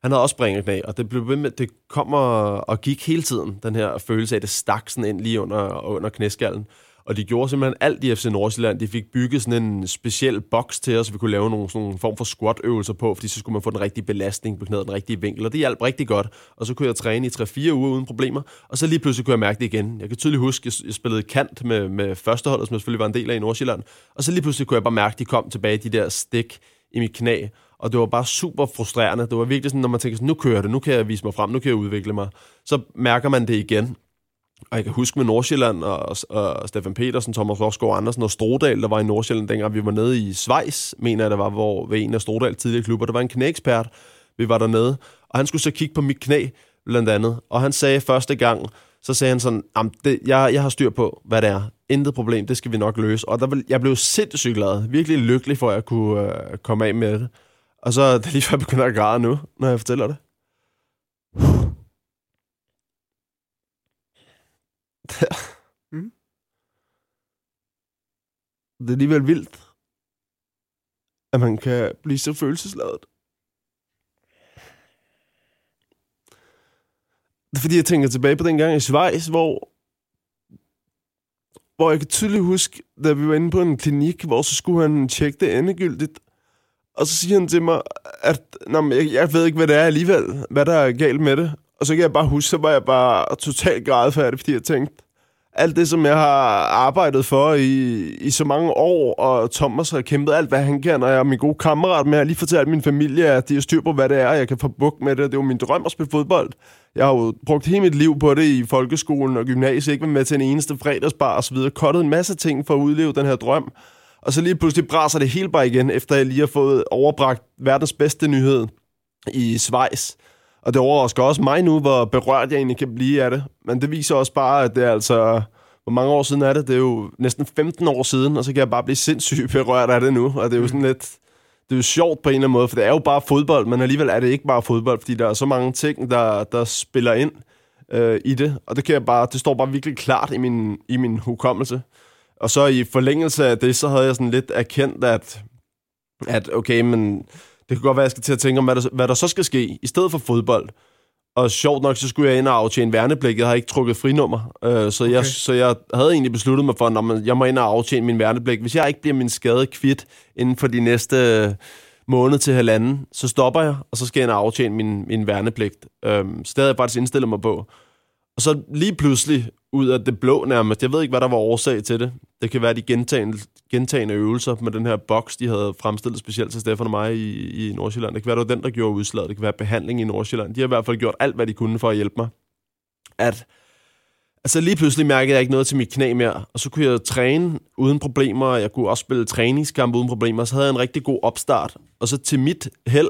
Han havde også springerknæ, og det blev ved med, det kom og, og gik hele tiden, den her følelse af, at det stak sådan ind lige under, under knæskallen. Og de gjorde simpelthen alt i FC Nordsjælland. De fik bygget sådan en speciel boks til os, så vi kunne lave nogle sådan nogle form for squat-øvelser på, fordi så skulle man få den rigtige belastning på knæet, den rigtige vinkel. Og det hjalp rigtig godt. Og så kunne jeg træne i 3-4 uger uden problemer. Og så lige pludselig kunne jeg mærke det igen. Jeg kan tydeligt huske, at jeg spillede kant med, med førsteholdet, som jeg selvfølgelig var en del af i Nordsjælland. Og så lige pludselig kunne jeg bare mærke, at de kom tilbage, de der stik i mit knæ. Og det var bare super frustrerende. Det var virkelig sådan, når man tænker sådan, nu kører det, nu kan jeg vise mig frem, nu kan jeg udvikle mig. Så mærker man det igen. Og jeg kan huske med Nordsjælland og, og Stefan Petersen, Thomas Rosgaard Andersen og Strodal, der var i Nordsjælland, dengang vi var nede i Schweiz, mener jeg, der var, hvor ved en af Strodal tidligere klubber, der var en knæekspert, vi var dernede, og han skulle så kigge på mit knæ, blandt andet, og han sagde første gang, så sagde han sådan, det, jeg, jeg har styr på, hvad det er. Intet problem, det skal vi nok løse. Og der, jeg blev sindssygt glad, virkelig lykkelig for, at jeg kunne øh, komme af med det. Og så er det lige før jeg begynder at græde nu, når jeg fortæller det. Mm. Det er alligevel vildt, at man kan blive så følelsesladet. Det er fordi, jeg tænker tilbage på den gang i Schweiz, hvor, hvor jeg kan tydeligt huske, da vi var inde på en klinik, hvor så skulle han tjekke det endegyldigt. Og så siger han til mig, at Nå, men jeg, jeg ved ikke, hvad det er alligevel, hvad der er galt med det. Og så kan jeg bare huske, så var jeg bare totalt grædfærdig, fordi jeg tænkte, alt det, som jeg har arbejdet for i, i så mange år, og Thomas har kæmpet alt, hvad han kan, og jeg er min gode kammerat med, at lige fortælle min familie, at de har styr på, hvad det er, og jeg kan få bukt med det. Det er jo min drøm at spille fodbold. Jeg har jo brugt hele mit liv på det i folkeskolen og gymnasiet, ikke med til en eneste fredagsbar osv., kottet en masse ting for at udleve den her drøm. Og så lige pludselig braser det hele bare igen, efter jeg lige har fået overbragt verdens bedste nyhed i Schweiz. Og det overrasker også mig nu, hvor berørt jeg egentlig kan blive af det. Men det viser også bare, at det er altså... Hvor mange år siden er det? Det er jo næsten 15 år siden, og så kan jeg bare blive sindssygt berørt af det nu. Og det er jo sådan lidt... Det er jo sjovt på en eller anden måde, for det er jo bare fodbold, men alligevel er det ikke bare fodbold, fordi der er så mange ting, der, der spiller ind øh, i det. Og det, kan jeg bare, det står bare virkelig klart i min, i min hukommelse. Og så i forlængelse af det, så havde jeg sådan lidt erkendt, at, at okay, men det kan godt være, jeg skal til at tænke om, hvad der, hvad der så skal ske, i stedet for fodbold. Og sjovt nok, så skulle jeg ind og aftjene værnepligt. Jeg har ikke trukket frinummer. Øh, så, okay. jeg, så jeg havde egentlig besluttet mig for, at jeg må ind og aftjene min værnepligt. Hvis jeg ikke bliver min skade kvidt inden for de næste måned til halvanden, så stopper jeg, og så skal jeg ind og aftjene min, min værnepligt. Øh, så det havde jeg faktisk indstillet mig på. Og så lige pludselig, ud af det blå nærmest, jeg ved ikke, hvad der var årsag til det. Det kan være de gentagende, gentagende øvelser med den her boks, de havde fremstillet specielt til Stefan og mig i, i Nordsjælland. Det kan være, det var den, der gjorde udslaget. Det kan være behandling i Nordsjælland. De har i hvert fald gjort alt, hvad de kunne for at hjælpe mig. At Altså lige pludselig mærkede jeg ikke noget til mit knæ mere, og så kunne jeg træne uden problemer, jeg kunne også spille træningskamp uden problemer, så havde jeg en rigtig god opstart. Og så til mit held,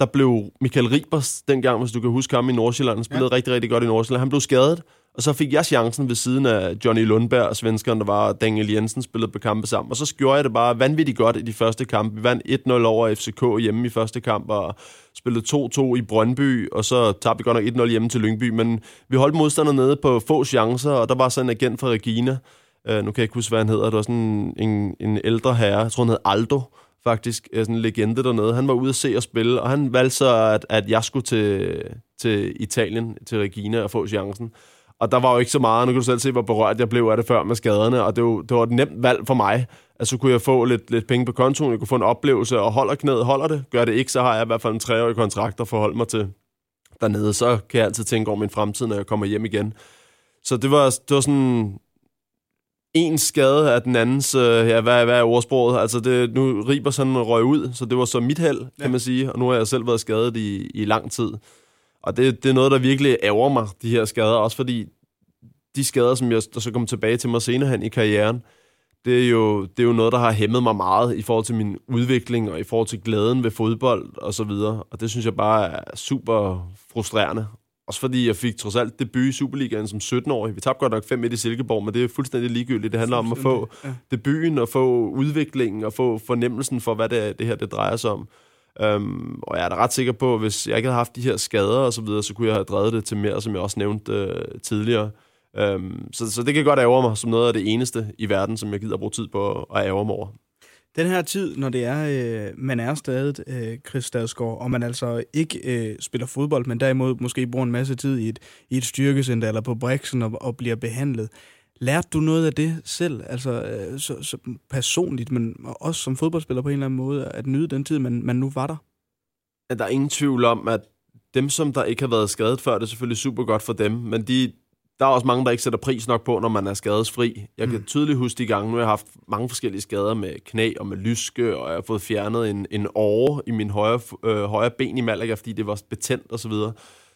der blev Michael Ribers dengang, hvis du kan huske ham i Nordsjælland, han spillede ja. rigtig, rigtig godt i Nordsjælland. Han blev skadet, og så fik jeg chancen ved siden af Johnny Lundberg og svenskeren, der var Daniel Jensen, spillede på kampe sammen. Og så gjorde jeg det bare vanvittigt godt i de første kampe. Vi vandt 1-0 over FCK hjemme i første kamp, og spillede 2-2 i Brøndby, og så tabte vi godt nok 1-0 hjemme til Lyngby. Men vi holdt modstanderne nede på få chancer, og der var sådan en agent fra Regina. Uh, nu kan jeg ikke huske, hvad han hedder. Det var sådan en, en ældre herre. Jeg tror, han hed Aldo faktisk, øh, sådan en legende dernede. Han var ude at se og spille, og han valgte så, at, at jeg skulle til, til Italien, til Regina, og få chancen. Og der var jo ikke så meget, nu kan du selv se, hvor berørt jeg blev af det før med skaderne, og det var, det var et nemt valg for mig. Altså så kunne jeg få lidt, lidt penge på kontoen, jeg kunne få en oplevelse, og holder knæet, holder det. Gør det ikke, så har jeg i hvert fald en treårig kontrakt at forholde mig til dernede. Så kan jeg altid tænke over min fremtid, når jeg kommer hjem igen. Så det var, det var sådan en skade af den andens, øh, ja, hvad, hvad er ordsproget? Altså, det, nu riber sådan røg ud, så det var så mit held, kan ja. man sige, og nu har jeg selv været skadet i, i lang tid. Og det, det er noget, der virkelig ærger mig, de her skader, også fordi de skader, som jeg der så kommer tilbage til mig senere hen i karrieren, det er, jo, det er jo noget, der har hæmmet mig meget i forhold til min udvikling og i forhold til glæden ved fodbold og så videre. Og det synes jeg bare er super frustrerende. Også fordi jeg fik trods alt debut i Superligaen som 17-årig. Vi tabte godt nok 5-1 i Silkeborg, men det er fuldstændig ligegyldigt. Det handler om at få ja. debuten og få udviklingen og få fornemmelsen for, hvad det, det her det drejer sig om. Um, og jeg er da ret sikker på, at hvis jeg ikke havde haft de her skader og så videre, så kunne jeg have drevet det til mere, som jeg også nævnte uh, tidligere. Um, så, så det kan godt ærge mig som noget af det eneste i verden, som jeg gider at bruge tid på at ærge mig over. Den her tid, når det er, øh, man er stadig øh, Chris Stadsgaard, og man altså ikke øh, spiller fodbold, men derimod måske bruger en masse tid i et, i et styrkecenter eller på Brixen og, og bliver behandlet. Lærte du noget af det selv, altså øh, så, så personligt, men også som fodboldspiller på en eller anden måde, at nyde den tid, man, man nu var der? Ja, der er ingen tvivl om, at dem, som der ikke har været skadet før, det er selvfølgelig super godt for dem, men de, der er også mange, der ikke sætter pris nok på, når man er skadesfri. Jeg kan mm. tydeligt huske de gange, nu har jeg haft mange forskellige skader med knæ og med lyske, og jeg har fået fjernet en, en åre i min højre, øh, højre ben i Malaga, fordi det var betændt og så videre.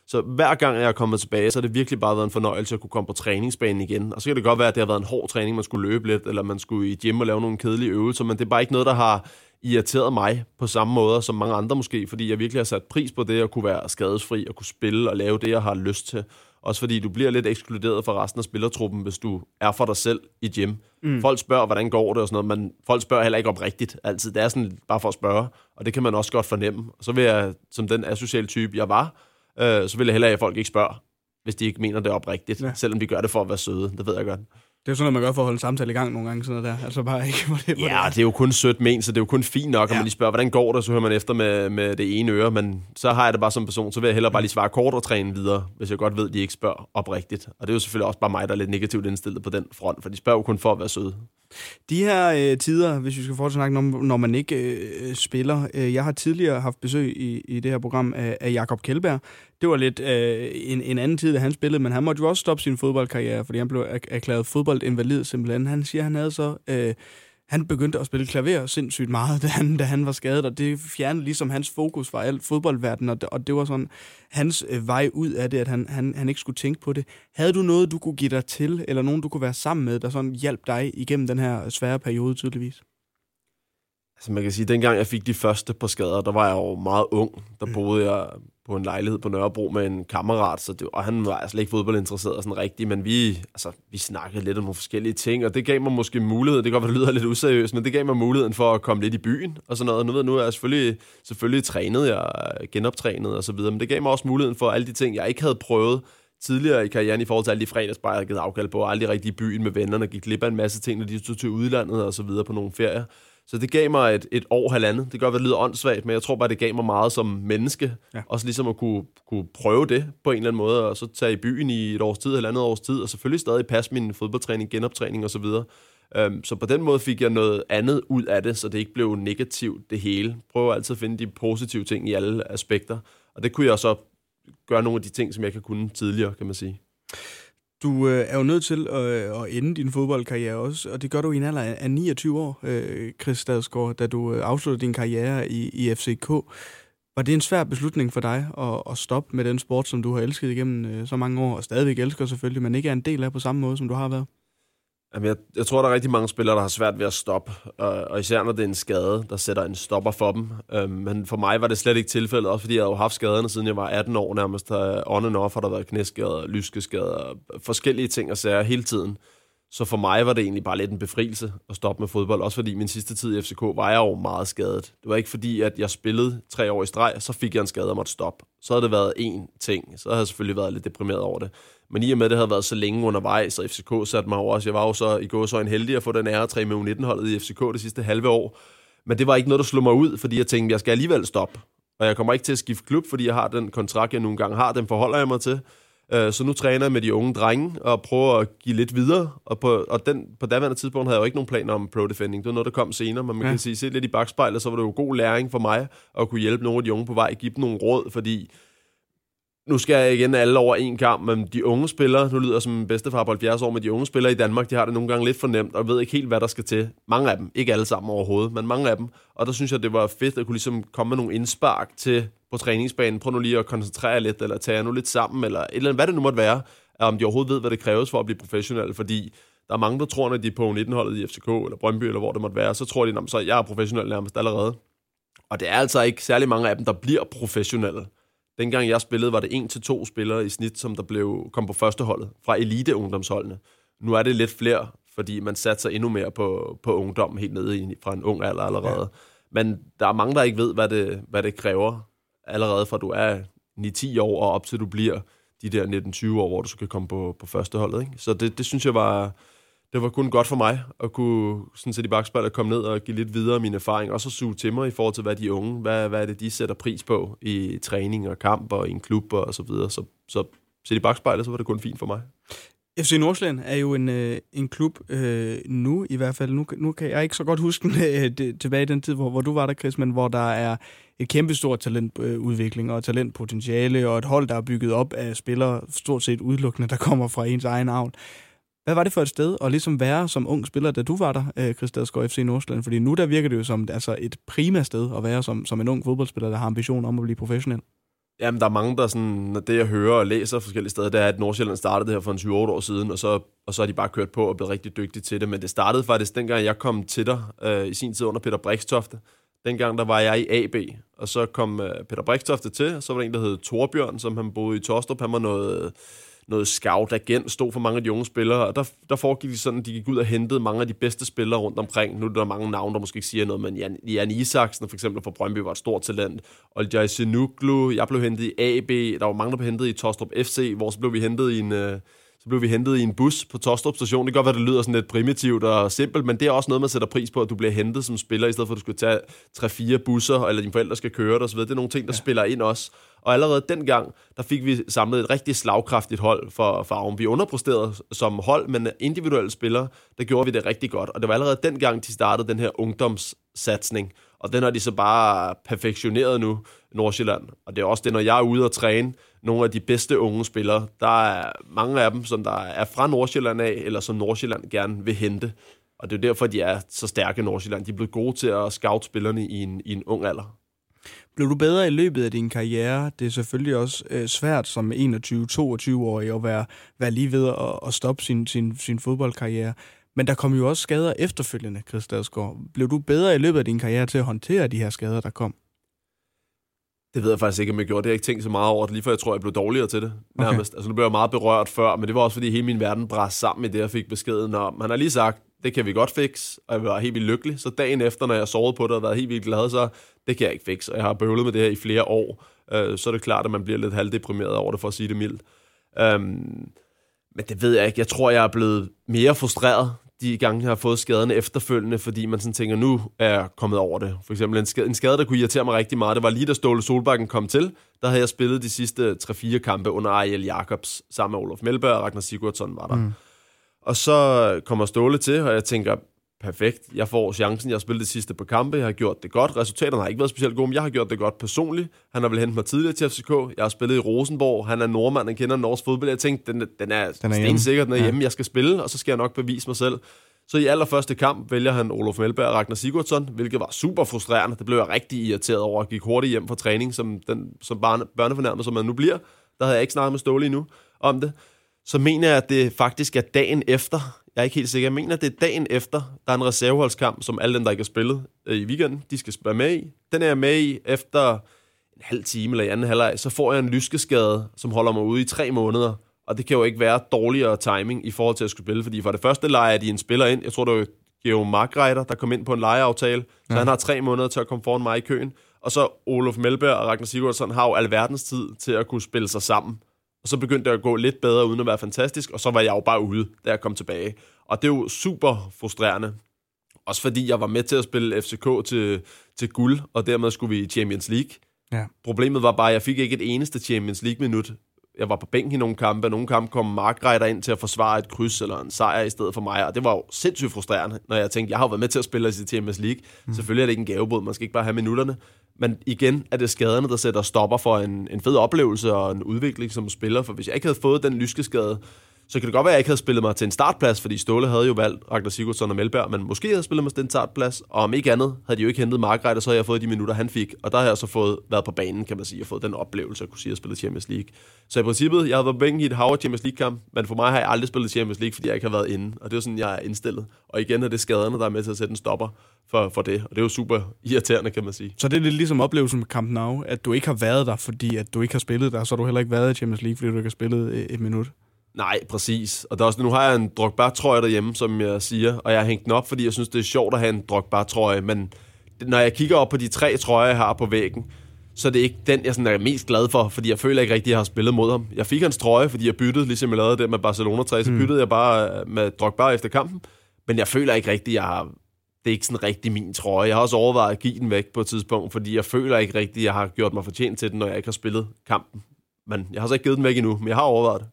Så hver gang jeg er kommet tilbage, så har det virkelig bare været en fornøjelse at kunne komme på træningsbanen igen. Og så kan det godt være, at det har været en hård træning, man skulle løbe lidt, eller man skulle i gym og lave nogle kedelige øvelser, men det er bare ikke noget, der har irriteret mig på samme måde som mange andre måske, fordi jeg virkelig har sat pris på det at kunne være skadesfri og kunne spille og lave det, jeg har lyst til. Også fordi du bliver lidt ekskluderet fra resten af spillertruppen, hvis du er for dig selv i gym. Mm. Folk spørger, hvordan går det og sådan noget, men folk spørger heller ikke oprigtigt altid. Det er sådan bare for at spørge, og det kan man også godt fornemme. Og så vil jeg, som den asociale type, jeg var, øh, så vil jeg hellere, at folk ikke spørger, hvis de ikke mener det oprigtigt, ja. selvom de gør det for at være søde. Det ved jeg godt. Det er jo sådan noget, man gør for at holde samtale i gang nogle gange, sådan noget der. Altså bare ikke, hvor det, hvor Ja, det er jo kun sødt men, så det er jo kun fint nok, at man lige spørger, hvordan går det, så hører man efter med, med det ene øre, men så har jeg det bare som person, så vil jeg hellere bare lige svare kort og træne videre, hvis jeg godt ved, at de ikke spørger oprigtigt. Og det er jo selvfølgelig også bare mig, der er lidt negativt indstillet på den front, for de spørger jo kun for at være søde. De her øh, tider, hvis vi skal fortsætte snakke om, når man ikke øh, spiller. Øh, jeg har tidligere haft besøg i, i det her program af, af Jakob Kjellberg. Det var lidt øh, en, en anden tid, da han spillede, men han måtte jo også stoppe sin fodboldkarriere, fordi han blev er- erklæret fodboldinvalid simpelthen. Han siger, han havde så... Øh, han begyndte at spille klaver sindssygt meget, da han, da han var skadet, og det fjernede ligesom hans fokus fra alt fodboldverden, og det, og det var sådan hans øh, vej ud af det, at han, han, han ikke skulle tænke på det. Havde du noget, du kunne give dig til, eller nogen, du kunne være sammen med, der sådan hjalp dig igennem den her svære periode tydeligvis? Altså man kan sige, at dengang jeg fik de første på skader, der var jeg jo meget ung. Der boede jeg på en lejlighed på Nørrebro med en kammerat, så det, og han var altså ikke fodboldinteresseret sådan rigtigt, men vi, altså, vi snakkede lidt om nogle forskellige ting, og det gav mig måske mulighed, det kan godt være, det lyder lidt useriøst, men det gav mig muligheden for at komme lidt i byen og sådan noget. Nu ved jeg, nu er jeg selvfølgelig, selvfølgelig trænet, jeg er genoptrænet og så videre, men det gav mig også muligheden for alle de ting, jeg ikke havde prøvet tidligere i karrieren i forhold til alle de fredagsbajer, jeg havde givet afkald på, og aldrig rigtig i byen med vennerne, gik glip af en masse ting, når de tog til udlandet og så videre på nogle ferier. Så det gav mig et, et år, halvandet. Det godt være, det lyder åndssvagt, men jeg tror bare, det gav mig meget som menneske. Ja. Også ligesom at kunne, kunne prøve det på en eller anden måde, og så tage i byen i et års tid, halvandet års tid, og selvfølgelig stadig passe min fodboldtræning, genoptræning og så videre. Um, så på den måde fik jeg noget andet ud af det, så det ikke blev negativt det hele. Prøv altid at finde de positive ting i alle aspekter. Og det kunne jeg så gøre nogle af de ting, som jeg kan kunne tidligere, kan man sige. Du øh, er jo nødt til øh, at ende din fodboldkarriere også, og det gør du i en alder af 29 år, øh, Chris Stadsgaard, da du øh, afsluttede din karriere i, i FCK. Var det en svær beslutning for dig at, at stoppe med den sport, som du har elsket igennem øh, så mange år, og stadigvæk elsker selvfølgelig, men ikke er en del af på samme måde, som du har været? Jamen, jeg, jeg tror, der er rigtig mange spillere, der har svært ved at stoppe, og, og især når det er en skade, der sætter en stopper for dem. Øhm, men for mig var det slet ikke tilfældet, også fordi jeg havde jo haft skaderne, siden jeg var 18 år nærmest. Der, on and off har der været knæskader, lyskeskader, forskellige ting og sager hele tiden. Så for mig var det egentlig bare lidt en befrielse at stoppe med fodbold, også fordi min sidste tid i FCK var jeg jo meget skadet. Det var ikke fordi, at jeg spillede tre år i streg, så fik jeg en skade og måtte stoppe. Så havde det været én ting, så havde jeg selvfølgelig været lidt deprimeret over det. Men i og med, at det havde været så længe undervejs, så FCK satte mig over også. Jeg var jo så i går så en heldig at få den ære 3 med U19-holdet i FCK det sidste halve år. Men det var ikke noget, der slog mig ud, fordi jeg tænkte, jeg skal alligevel stoppe. Og jeg kommer ikke til at skifte klub, fordi jeg har den kontrakt, jeg nogle gange har. Den forholder jeg mig til. Øh, Så nu træner jeg med de unge drenge og prøver at give lidt videre. Og på, og den, på daværende tidspunkt havde jeg jo ikke nogen planer om pro defending. Det var noget, der kom senere, men man ja. kan sige, se lidt i bagspejlet, så var det jo god læring for mig at kunne hjælpe nogle af de unge på vej, give dem nogle råd, fordi nu skal jeg igen alle over en kamp, men de unge spillere, nu lyder jeg som en bedstefar på 70 år, men de unge spillere i Danmark, de har det nogle gange lidt for nemt, og ved ikke helt, hvad der skal til. Mange af dem, ikke alle sammen overhovedet, men mange af dem. Og der synes jeg, det var fedt at kunne ligesom komme med nogle indspark til på træningsbanen. Prøv nu lige at koncentrere lidt, eller tage jer nu lidt sammen, eller et eller andet, hvad det nu måtte være, om de overhovedet ved, hvad det kræves for at blive professionel, fordi der er mange, der tror, når de er på 19-holdet i FCK, eller Brøndby, eller hvor det måtte være, så tror de, "Nå, så jeg er professionel nærmest allerede. Og det er altså ikke særlig mange af dem, der bliver professionelle. Dengang jeg spillede, var det en til to spillere i snit, som der blev, kom på førsteholdet fra elite-ungdomsholdene. Nu er det lidt flere, fordi man satser endnu mere på, på ungdom helt nede i, fra en ung alder allerede. Ja. Men der er mange, der ikke ved, hvad det, hvad det kræver allerede fra du er 9-10 år og op til du bliver de der 19-20 år, hvor du så kan komme på, på førsteholdet. Ikke? Så det, det synes jeg var, det var kun godt for mig at kunne sådan set i bagspejlet komme ned og give lidt videre min erfaring, og så suge til mig i forhold til, hvad de unge, hvad, hvad er det, de sætter pris på i træning og kamp og i en klub og så videre. Så, så set i bagspejlet, så var det kun fint for mig. FC Nordsjælland er jo en, øh, en klub øh, nu i hvert fald. Nu, nu kan jeg ikke så godt huske den, øh, det, tilbage i den tid, hvor, hvor du var der, Chris, men hvor der er et kæmpestort talentudvikling øh, og talentpotentiale og et hold, der er bygget op af spillere, stort set udelukkende, der kommer fra ens egen avn. Hvad var det for et sted at ligesom være som ung spiller, da du var der, øh, Chris FC Nordsjælland? Fordi nu der virker det jo som altså et prima sted at være som, som en ung fodboldspiller, der har ambition om at blive professionel. Jamen, der er mange, der sådan, når det jeg hører og læser forskellige steder, det er, at Nordsjælland startede det her for en 20 år siden, og så, og så har de bare kørt på og blevet rigtig dygtige til det. Men det startede faktisk dengang, jeg kom til dig øh, i sin tid under Peter Brikstofte. Dengang der var jeg i AB, og så kom øh, Peter Brikstofte til, og så var der en, der hed Torbjørn, som han boede i Tostrup. Han var noget, noget scout-agent, stod for mange af de unge spillere, og der, der foregik de sådan, de gik ud og hentede mange af de bedste spillere rundt omkring. Nu er der mange navne, der måske ikke siger noget, men Jan, Jan Isaksen for eksempel fra Brøndby var et stort talent. Og Jai Sinuglu, jeg blev hentet i AB, der var mange, der blev hentet i Tostrup FC, hvor så blev vi hentet i en... Øh, så blev vi hentet i en bus på Tostrup station. Det kan godt være, det lyder sådan lidt primitivt og simpelt, men det er også noget, man sætter pris på, at du bliver hentet som spiller, i stedet for at du skal tage 3-4 busser, eller dine forældre skal køre dig osv. Det er nogle ting, der ja. spiller ind også. Og allerede dengang, der fik vi samlet et rigtig slagkraftigt hold for farven. Vi underpræsterede som hold, men individuelle spillere, der gjorde vi det rigtig godt. Og det var allerede dengang, de startede den her ungdomssatsning. Og den har de så bare perfektioneret nu, Nordsjælland. Og det er også det, når jeg er ude og træne nogle af de bedste unge spillere, der er mange af dem, som der er fra Nordsjælland af, eller som Nordsjælland gerne vil hente. Og det er derfor, de er så stærke i Nordsjælland. De er blevet gode til at scout spillerne i en, i en ung alder. Blev du bedre i løbet af din karriere? Det er selvfølgelig også øh, svært som 21-22-årig at være, være lige ved at, at stoppe sin, sin, sin fodboldkarriere. Men der kom jo også skader efterfølgende, Chris Dadsgaard. Blev du bedre i løbet af din karriere til at håndtere de her skader, der kom? Det ved jeg faktisk ikke, om jeg gjorde. Det har jeg ikke tænkt så meget over det, lige for jeg tror, jeg blev dårligere til det. Nærmest. Okay. Altså, nu blev jeg meget berørt før, men det var også, fordi hele min verden bræste sammen med det, jeg fik beskeden om. Han har lige sagt, det kan vi godt fikse, og jeg var helt vildt lykkelig. Så dagen efter, når jeg sovede på det og været helt vildt glad, så det kan jeg ikke fikse. Og jeg har bøvlet med det her i flere år. Øh, så er det klart, at man bliver lidt halvdeprimeret over det, for at sige det mildt. Um, men det ved jeg ikke. Jeg tror, jeg er blevet mere frustreret de gange, har fået skaderne efterfølgende, fordi man sådan tænker, nu er jeg kommet over det. For eksempel en skade, en skade, der kunne irritere mig rigtig meget, det var lige da Ståle Solbakken kom til, der havde jeg spillet de sidste 3-4 kampe under Ariel Jacobs, sammen med Olof Melberg og Ragnar Sigurdsson var der. Mm. Og så kommer Ståle til, og jeg tænker, perfekt, jeg får chancen, jeg har spillet de sidste par kampe, jeg har gjort det godt, resultaterne har ikke været specielt gode, men jeg har gjort det godt personligt. Han har vel hentet mig tidligere til FCK, jeg har spillet i Rosenborg, han er nordmand, han kender norsk fodbold, jeg tænkte, den, den er, den er stensikker, den er hjemme, jeg skal spille, og så skal jeg nok bevise mig selv. Så i allerførste kamp vælger han Olof Melberg og Ragnar Sigurdsson, hvilket var super frustrerende. Det blev jeg rigtig irriteret over, at gik hurtigt hjem fra træning, som, den, som barne, børnefornærmet, som man nu bliver. Der havde jeg ikke snakket med Ståle endnu om det. Så mener jeg, at det faktisk er dagen efter, jeg er ikke helt sikker, jeg mener, at det er dagen efter, der er en reserveholdskamp, som alle dem, der ikke har spillet øh, i weekenden, de skal være med i. Den er jeg med i efter en halv time eller i anden halvleg, så får jeg en lyskeskade, som holder mig ude i tre måneder. Og det kan jo ikke være dårligere timing i forhold til at skulle spille, fordi for det første leger de en spiller ind. Jeg tror, det var Geo Markreiter, der kom ind på en lejeaftale, så ja. han har tre måneder til at komme foran mig i køen. Og så Olof Melberg og Ragnar Sigurdsson har jo alverdens tid til at kunne spille sig sammen. Og så begyndte det at gå lidt bedre, uden at være fantastisk, og så var jeg jo bare ude, da jeg kom tilbage. Og det er jo super frustrerende. Også fordi jeg var med til at spille FCK til, til guld, og dermed skulle vi i Champions League. Ja. Problemet var bare, at jeg fik ikke et eneste Champions League-minut jeg var på bænken i nogle kampe, og nogle kampe kom Mark Reiter ind til at forsvare et kryds eller en sejr i stedet for mig, og det var jo sindssygt frustrerende, når jeg tænkte, jeg har været med til at spille i Champions League. Mm. Selvfølgelig er det ikke en gavebod, man skal ikke bare have minutterne, men igen er det skaderne, der sætter stopper for en, en fed oplevelse og en udvikling som spiller, for hvis jeg ikke havde fået den lyskeskade, så kan det godt være, at jeg ikke havde spillet mig til en startplads, fordi Ståle havde jo valgt Ragnar Sigurdsson og Melberg, men måske havde jeg spillet mig til en startplads, og om ikke andet havde de jo ikke hentet Margrethe, så havde jeg fået de minutter, han fik, og der har jeg så fået været på banen, kan man sige, og fået den oplevelse at kunne sige, at jeg spillede Champions League. Så i princippet, jeg har været på bænken i et hav Champions League-kamp, men for mig har jeg aldrig spillet Champions League, fordi jeg ikke har været inde, og det er sådan, jeg er indstillet. Og igen er det skaderne, der er med til at sætte en stopper for, for det, og det er jo super irriterende, kan man sige. Så det er lidt ligesom oplevelsen med Camp Nou, at du ikke har været der, fordi at du ikke har spillet der, så har du heller ikke været i Champions League, fordi du ikke har spillet øh, et minut. Nej, præcis. Og der er også, nu har jeg en Drogba-trøje derhjemme, som jeg siger, og jeg har hængt den op, fordi jeg synes, det er sjovt at have en Drogba-trøje, men når jeg kigger op på de tre trøjer, jeg har på væggen, så det er ikke den, jeg sådan er mest glad for, fordi jeg føler ikke rigtigt, at jeg har spillet mod ham. Jeg fik hans trøje, fordi jeg byttede, ligesom jeg lavede det med Barcelona 3, så mm. byttede jeg bare øh, med Drogba efter kampen, men jeg føler ikke rigtigt, at jeg har det er ikke sådan rigtig min trøje. Jeg har også overvejet at give den væk på et tidspunkt, fordi jeg føler ikke rigtigt, at jeg har gjort mig fortjent til den, når jeg ikke har spillet kampen. Men jeg har så ikke givet den væk endnu, men jeg har overvejet det.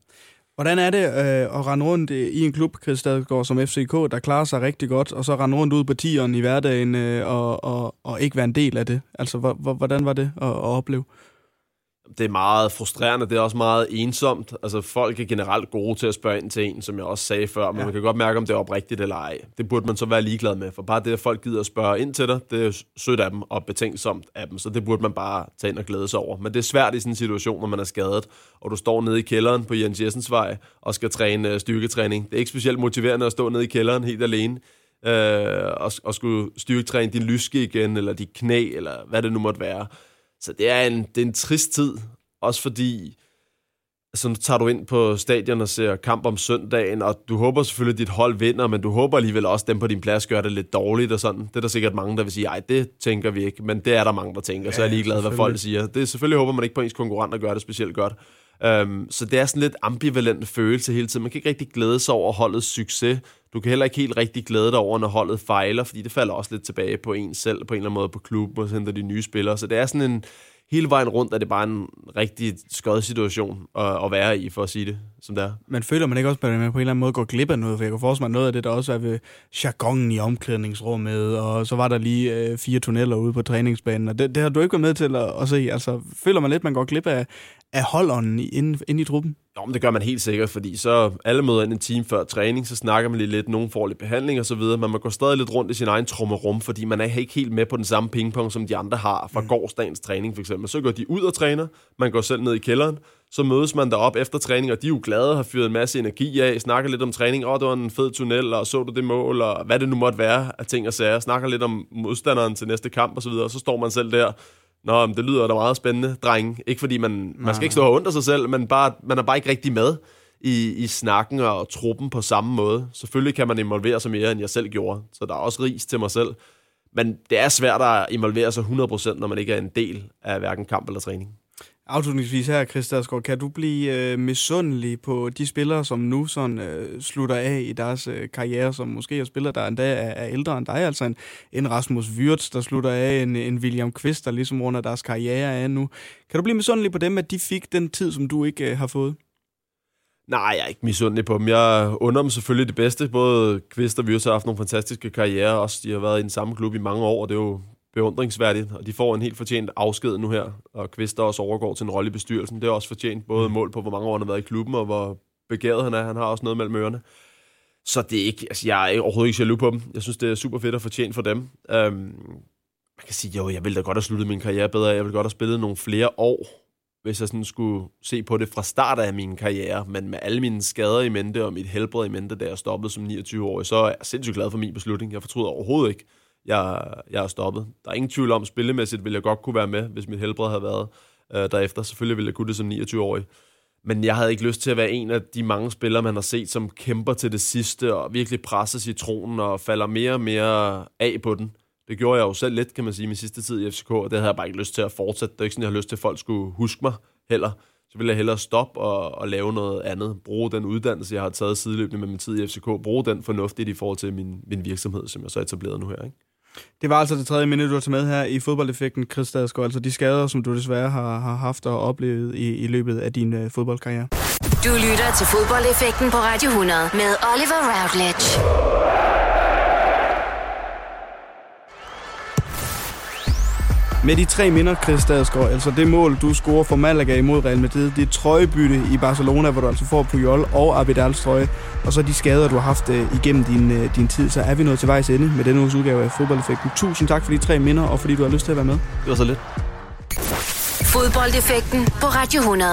Hvordan er det øh, at rende rundt i en klub, Chris Stadgaard, som FCK, der klarer sig rigtig godt, og så rende rundt ud på tieren i hverdagen øh, og, og, og ikke være en del af det? Altså, hvordan var det at, at opleve? Det er meget frustrerende, det er også meget ensomt. Altså, folk er generelt gode til at spørge ind til en, som jeg også sagde før, men ja. man kan godt mærke, om det er oprigtigt eller ej. Det burde man så være ligeglad med, for bare det, at folk gider at spørge ind til dig, det er sødt af dem og betænksomt af dem, så det burde man bare tage ind og glæde sig over. Men det er svært i sådan en situation, når man er skadet, og du står nede i kælderen på Jens Jessens vej og skal træne øh, styrketræning. Det er ikke specielt motiverende at stå nede i kælderen helt alene, øh, og, og skulle styrketræne din lyske igen, eller dit knæ, eller hvad det nu måtte være. Så det er en, det er en trist tid, også fordi så nu tager du ind på stadion og ser kamp om søndagen, og du håber selvfølgelig, at dit hold vinder, men du håber alligevel også, at dem på din plads gør det lidt dårligt og sådan. Det er der sikkert mange, der vil sige, ej, det tænker vi ikke, men det er der mange, der tænker, ja, så er jeg ligeglad, hvad folk siger. Det selvfølgelig håber man ikke på ens konkurrenter gør det specielt godt. Øhm, så det er sådan lidt ambivalent følelse hele tiden. Man kan ikke rigtig glæde sig over holdets succes. Du kan heller ikke helt rigtig glæde dig over, når holdet fejler, fordi det falder også lidt tilbage på en selv, på en eller anden måde på klubben, og så henter de nye spillere. Så det er sådan en, hele vejen rundt er det bare en rigtig skød situation at, at være i, for at sige det, som det er. Man føler man ikke også, at man på en eller anden måde går glip af noget? For jeg kunne forestille mig, noget af det, der også er ved jargonen i omklædningsrummet, og så var der lige øh, fire tunneller ude på træningsbanen, og det, det har du ikke været med til at, at se. Altså, føler man lidt, at man går glip af, af holdånden inde, inde i truppen? Jo, men det gør man helt sikkert, fordi så alle møder ind en time før træning, så snakker man lige lidt, nogen får lidt behandling og så videre, men man går stadig lidt rundt i sin egen trummerum, fordi man er ikke helt med på den samme pingpong, som de andre har fra mm. gårdsdagens træning for eksempel. Så går de ud og træner, man går selv ned i kælderen, så mødes man derop efter træning, og de er jo glade, har fyret en masse energi af, snakker lidt om træning, åh, oh, det var en fed tunnel, og så du det mål, og hvad det nu måtte være af ting og sager, snakker lidt om modstanderen til næste kamp og så videre, og så står man selv der Nå, men det lyder da meget spændende, dreng. Ikke fordi man, man skal ikke stå under sig selv, men bare, man er bare ikke rigtig med i, i snakken og truppen på samme måde. Selvfølgelig kan man involvere sig mere, end jeg selv gjorde, så der er også ris til mig selv. Men det er svært at involvere sig 100%, når man ikke er en del af hverken kamp eller træning. Afslutningsvis her, Christa kan du blive øh, misundelig på de spillere, som nu sådan, øh, slutter af i deres øh, karriere, som måske er spillere, der endda er, er ældre end dig, altså en, en Rasmus Wirtz, der slutter af, en, en William Kvist, der ligesom runder deres karriere af nu. Kan du blive misundelig på dem, at de fik den tid, som du ikke øh, har fået? Nej, jeg er ikke misundelig på dem. Jeg under dem selvfølgelig det bedste. Både Kvist og Wirtz har haft nogle fantastiske karrierer. Også de har været i den samme klub i mange år, og det er jo beundringsværdigt, og de får en helt fortjent afsked nu her, og Kvister også overgår til en rolle i bestyrelsen. Det er også fortjent både mål på, hvor mange år han har været i klubben, og hvor begæret han er. Han har også noget mellem ørerne. Så det er ikke, altså jeg er overhovedet ikke jaloux på dem. Jeg synes, det er super fedt at fortjent for dem. Øhm, man kan sige, jo, jeg ville da godt have sluttet min karriere bedre. Jeg ville godt have spillet nogle flere år, hvis jeg sådan skulle se på det fra start af min karriere. Men med alle mine skader i mente og mit helbred i mente, da jeg stoppede som 29 år, så er jeg sindssygt glad for min beslutning. Jeg fortryder overhovedet ikke, jeg, jeg er stoppet. Der er ingen tvivl om, spillemæssigt ville jeg godt kunne være med, hvis mit helbred havde været øh, derefter. Selvfølgelig ville jeg kunne det som 29-årig. Men jeg havde ikke lyst til at være en af de mange spillere, man har set, som kæmper til det sidste og virkelig presser citronen og falder mere og mere af på den. Det gjorde jeg jo selv lidt, kan man sige, min sidste tid i FCK, og det havde jeg bare ikke lyst til at fortsætte. Det er ikke sådan, jeg har lyst til, at folk skulle huske mig heller. Så ville jeg hellere stoppe og, og lave noget andet. Bruge den uddannelse, jeg har taget sideløbende med min tid i FCK. Bruge den fornuftigt i forhold til min, min virksomhed, som jeg så etableret nu her. Ikke? Det var altså det tredje minde, du har taget med her i fodboldeffekten, Chris Stadsgaard. Altså de skader, som du desværre har, har haft og oplevet i, i løbet af din øh, fodboldkarriere. Du lytter til fodboldeffekten på Radio 100 med Oliver Routledge. Med de tre minder, Chris Stadsgaard, altså det mål, du scorer for Malaga imod Real Madrid, det trøjebytte i Barcelona, hvor du altså får Puyol og Abidals trøje, og så de skader, du har haft uh, igennem din, uh, din tid, så er vi nået til vejs ende med denne uges udgave af Fodboldeffekten. Tusind tak for de tre minder, og fordi du har lyst til at være med. Det var så lidt. Fodboldeffekten på Radio 100.